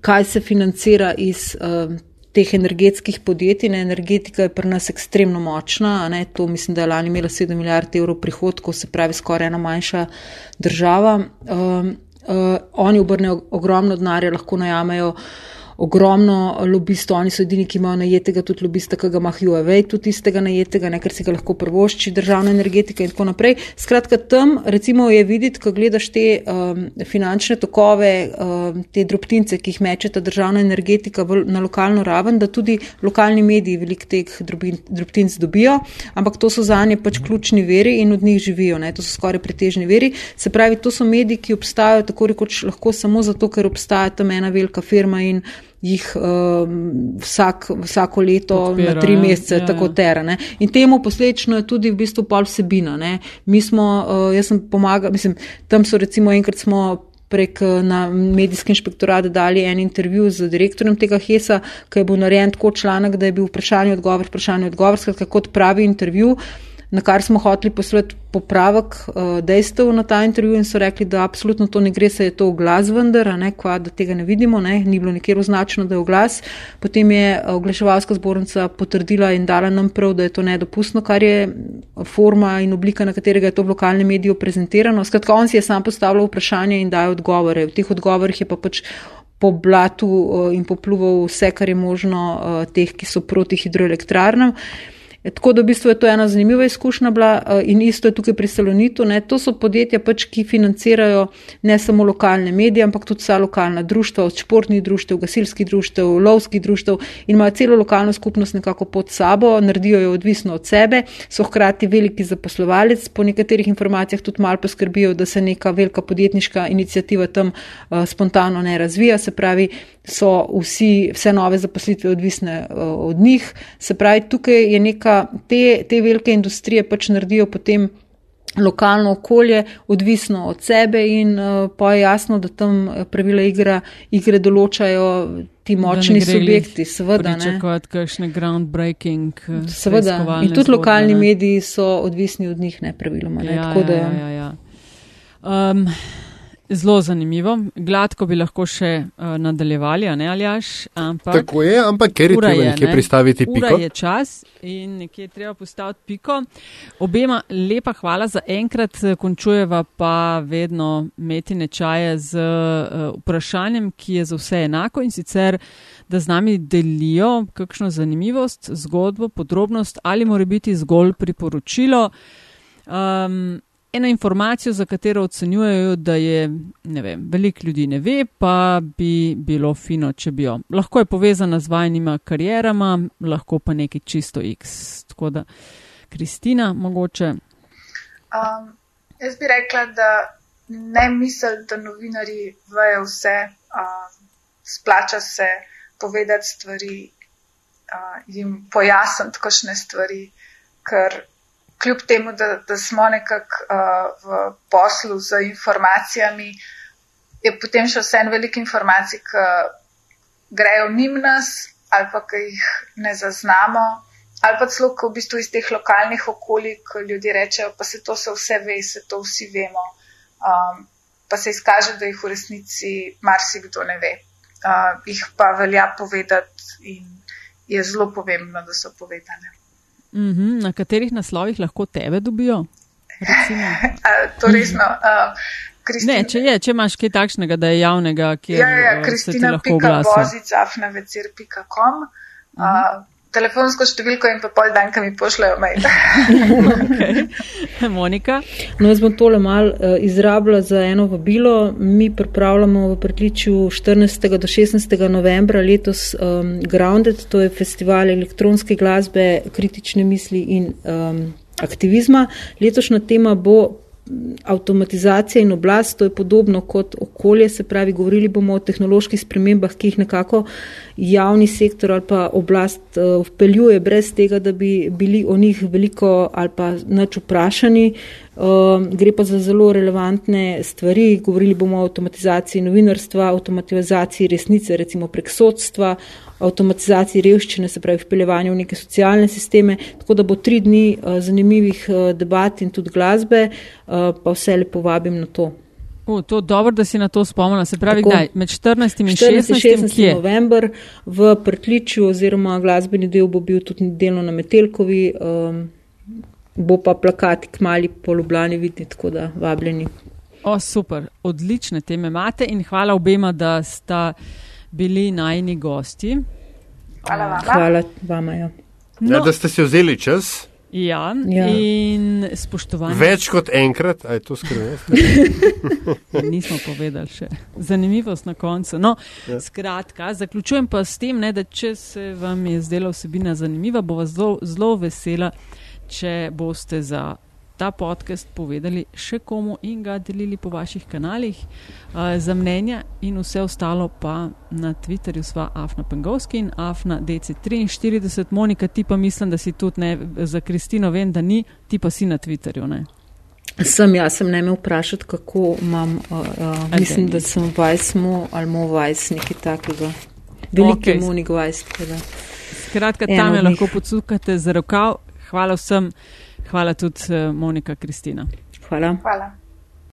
kaj se financira iz. Uh, teh energetskih podjetij. Ne, energetika je pri nas ekstremno močna. Ne, to mislim, da je lani imela 7 milijard evrov prihodkov, se pravi skoraj ena manjša država. Um, uh, oni obrnejo ogromno denarja, lahko najamejo ogromno lobistov, oni so edini, ki imajo najetega, tudi lobista, ki ga ima Huawei, tudi tistega najetega, ne, ker si ga lahko prvošči državna energetika in tako naprej. Skratka, tam recimo je videti, ko gledaš te um, finančne tokove, um, te drobtince, ki jih mečeta državna energetika v, na lokalno raven, da tudi lokalni mediji velik teh drobtinc dobijo, ampak to so za nje pač ključni veri in od njih živijo, ne, to so skoraj pretežni veri. Se pravi, to so mediji, ki obstajajo tako rekoč lahko samo zato, ker obstaja tam ena velika firma in jih um, vsak, vsako leto Podpira, na tri mesece ja, tako ja. terane. In temu posledično je tudi v bistvu pol vsebina. Ne. Mi smo, uh, jaz sem pomagal, mislim, tam so recimo enkrat smo prek uh, na medijski inšpektorat dali en intervju z direktorjem tega HESA, ki je bil narejen tako članek, da je bil vprašanje odgovor, vprašanje odgovor, skratka kot pravi intervju na kar smo hoteli poslati popravek uh, dejstev na ta intervju in so rekli, da absolutno to ne gre, se je to oglas vendar, ne, kva, da tega ne vidimo, ne, ni bilo nikjer označeno, da je oglas. Potem je eh, oglaševalska zbornica potrdila in dala nam prav, da je to nedopustno, kar je forma in oblika, na katerega je to v lokalnem mediju prezentirano. Skratka, on si je sam postavljal vprašanje in daje odgovore. V teh odgovorih je pa pač po blatu in popluval vse, kar je možno teh, ki so proti hidroelektrarnam. Tako da v bistvu je to ena zanimiva izkušnja bila eh, in isto je tukaj pri Salonitu. Ne. To so podjetja, pač, ki financirajo ne samo lokalne medije, ampak tudi vsa lokalna društva, od športnih društev, gasilskih društev, lovskih društev in imajo celo lokalno skupnost nekako pod sabo, naredijo jo odvisno od sebe, so hkrati veliki zaposlovalec, po nekaterih informacijah tudi malo poskrbijo, da se neka velika podjetniška inicijativa tam uh, spontano ne razvija, se pravi, so vsi, vse nove zaposlitve odvisne uh, od njih. Se pravi, tukaj je neka, te, te velike industrije pač naredijo potem lokalno okolje, odvisno od sebe in uh, pa je jasno, da tam pravila igra, igre določajo ti močni subjekti, seveda. Ne kot kakšne groundbreaking. Seveda. In tudi zgodne, lokalni ne? mediji so odvisni od njih, ne praviloma. Ne? Ja, ja, ja, ja, ja. Um, Zelo zanimivo, gladko bi lahko še uh, nadaljevali, ne aljaš? Ampak, Tako je, ampak ker je treba nekje pristaviti piko. Ura je čas in nekje je treba postaviti piko. Obema lepa hvala za enkrat, končujeva pa vedno metine čaje z uh, vprašanjem, ki je za vse enako in sicer, da z nami delijo kakšno zanimivost, zgodbo, podrobnost ali mora biti zgolj priporočilo. Um, eno informacijo, za katero ocenjujejo, da je, ne vem, veliko ljudi ne ve, pa bi bilo fino, če bi jo. Lahko je povezana z vajnima karjerama, lahko pa nekaj čisto X. Tako da, Kristina, mogoče. Um, jaz bi rekla, da ne mislim, da novinari vejo vse, um, splača se povedati stvari, uh, jim pojasniti kakšne stvari, ker kljub temu, da, da smo nekako uh, v poslu z informacijami, je potem še vse en velik informacij, ki grejo mimo nas ali pa ki jih ne zaznamo, ali pa celo v bistvu iz teh lokalnih okolij, ko ljudje rečejo, pa se to se vse ve, se to vsi vemo, um, pa se izkaže, da jih v resnici marsikdo ne ve. Uh, jih pa velja povedati in je zelo pomembno, da so povedane. Mm -hmm. Na katerih naslovih lahko tebe dobijo? to resno. Uh, Kristina, ne, če, je, če imaš kaj takšnega, da je javnega, kjer ja, ja, lahko oglasi. Kristina.bozic.afnavecir.com uh, uh, telefonsko številko in pa pol dan, ki mi pošljajo mail. okay. Monika? No, jaz bom tole mal uh, izrabila za eno vabilo. Mi pripravljamo v pritličju 14. do 16. novembra letos um, Grounded, to je festival elektronske glasbe, kritične misli in um, aktivizma. Letošnja tema bo avtomatizacija in oblast, to je podobno kot okolje, se pravi, govorili bomo o tehnoloških spremembah, ki jih nekako javni sektor ali pa oblast uh, vpeljuje brez tega, da bi bili o njih veliko ali pa nač vprašani. Uh, gre pa za zelo relevantne stvari, govorili bomo o avtomatizaciji novinarstva, avtomatizaciji resnice, recimo prek sodstva, avtomatizaciji revščine, se pravi vpeljevanju v neke socialne sisteme, tako da bo tri dni uh, zanimivih uh, debat in tudi glasbe, uh, pa vse lepo vabim na to. O, to je dobro, da si na to spomnila. Se pravi, kdaj? Med 14. in 16. 16. november v Prtličju oziroma glasbeni del bo bil tudi delno na Metelkovi, um, bo pa plakati k mali po Ljubljani vidni, tako da vabljeni. O, super, odlične teme imate in hvala obema, da sta bili najni gosti. Hvala vam. Hvala vam. Ja. No. Ja, da ste si vzeli čas. Ja, ja. in spoštovanje. Več kot enkrat, aj to skrivnost. Nismo povedali še. Zanimivost na koncu. No, ja. Skratka, zaključujem pa s tem, ne, da če se vam je zdela vsebina zanimiva, bo vas zelo vesela, če boste za ta podcast povedali še komu in ga delili po vaših kanalih. Uh, za mnenja in vse ostalo pa na Twitterju sva Afna Pengovski in Afna DC43. Monika, ti pa mislim, da si tudi ne, za Kristino vem, da ni, ti pa si na Twitterju. Ne? Sem jaz, sem ne me vprašati, kako imam, uh, uh, mislim, da sem vajsmo ali mo vajs, nekaj takega. Veliki okay. monik vajs. Skratka, tam je lahko podsukate za rokav. Hvala vsem. Hvala tudi, eh, Monika Kristina. Hvala. Hvala.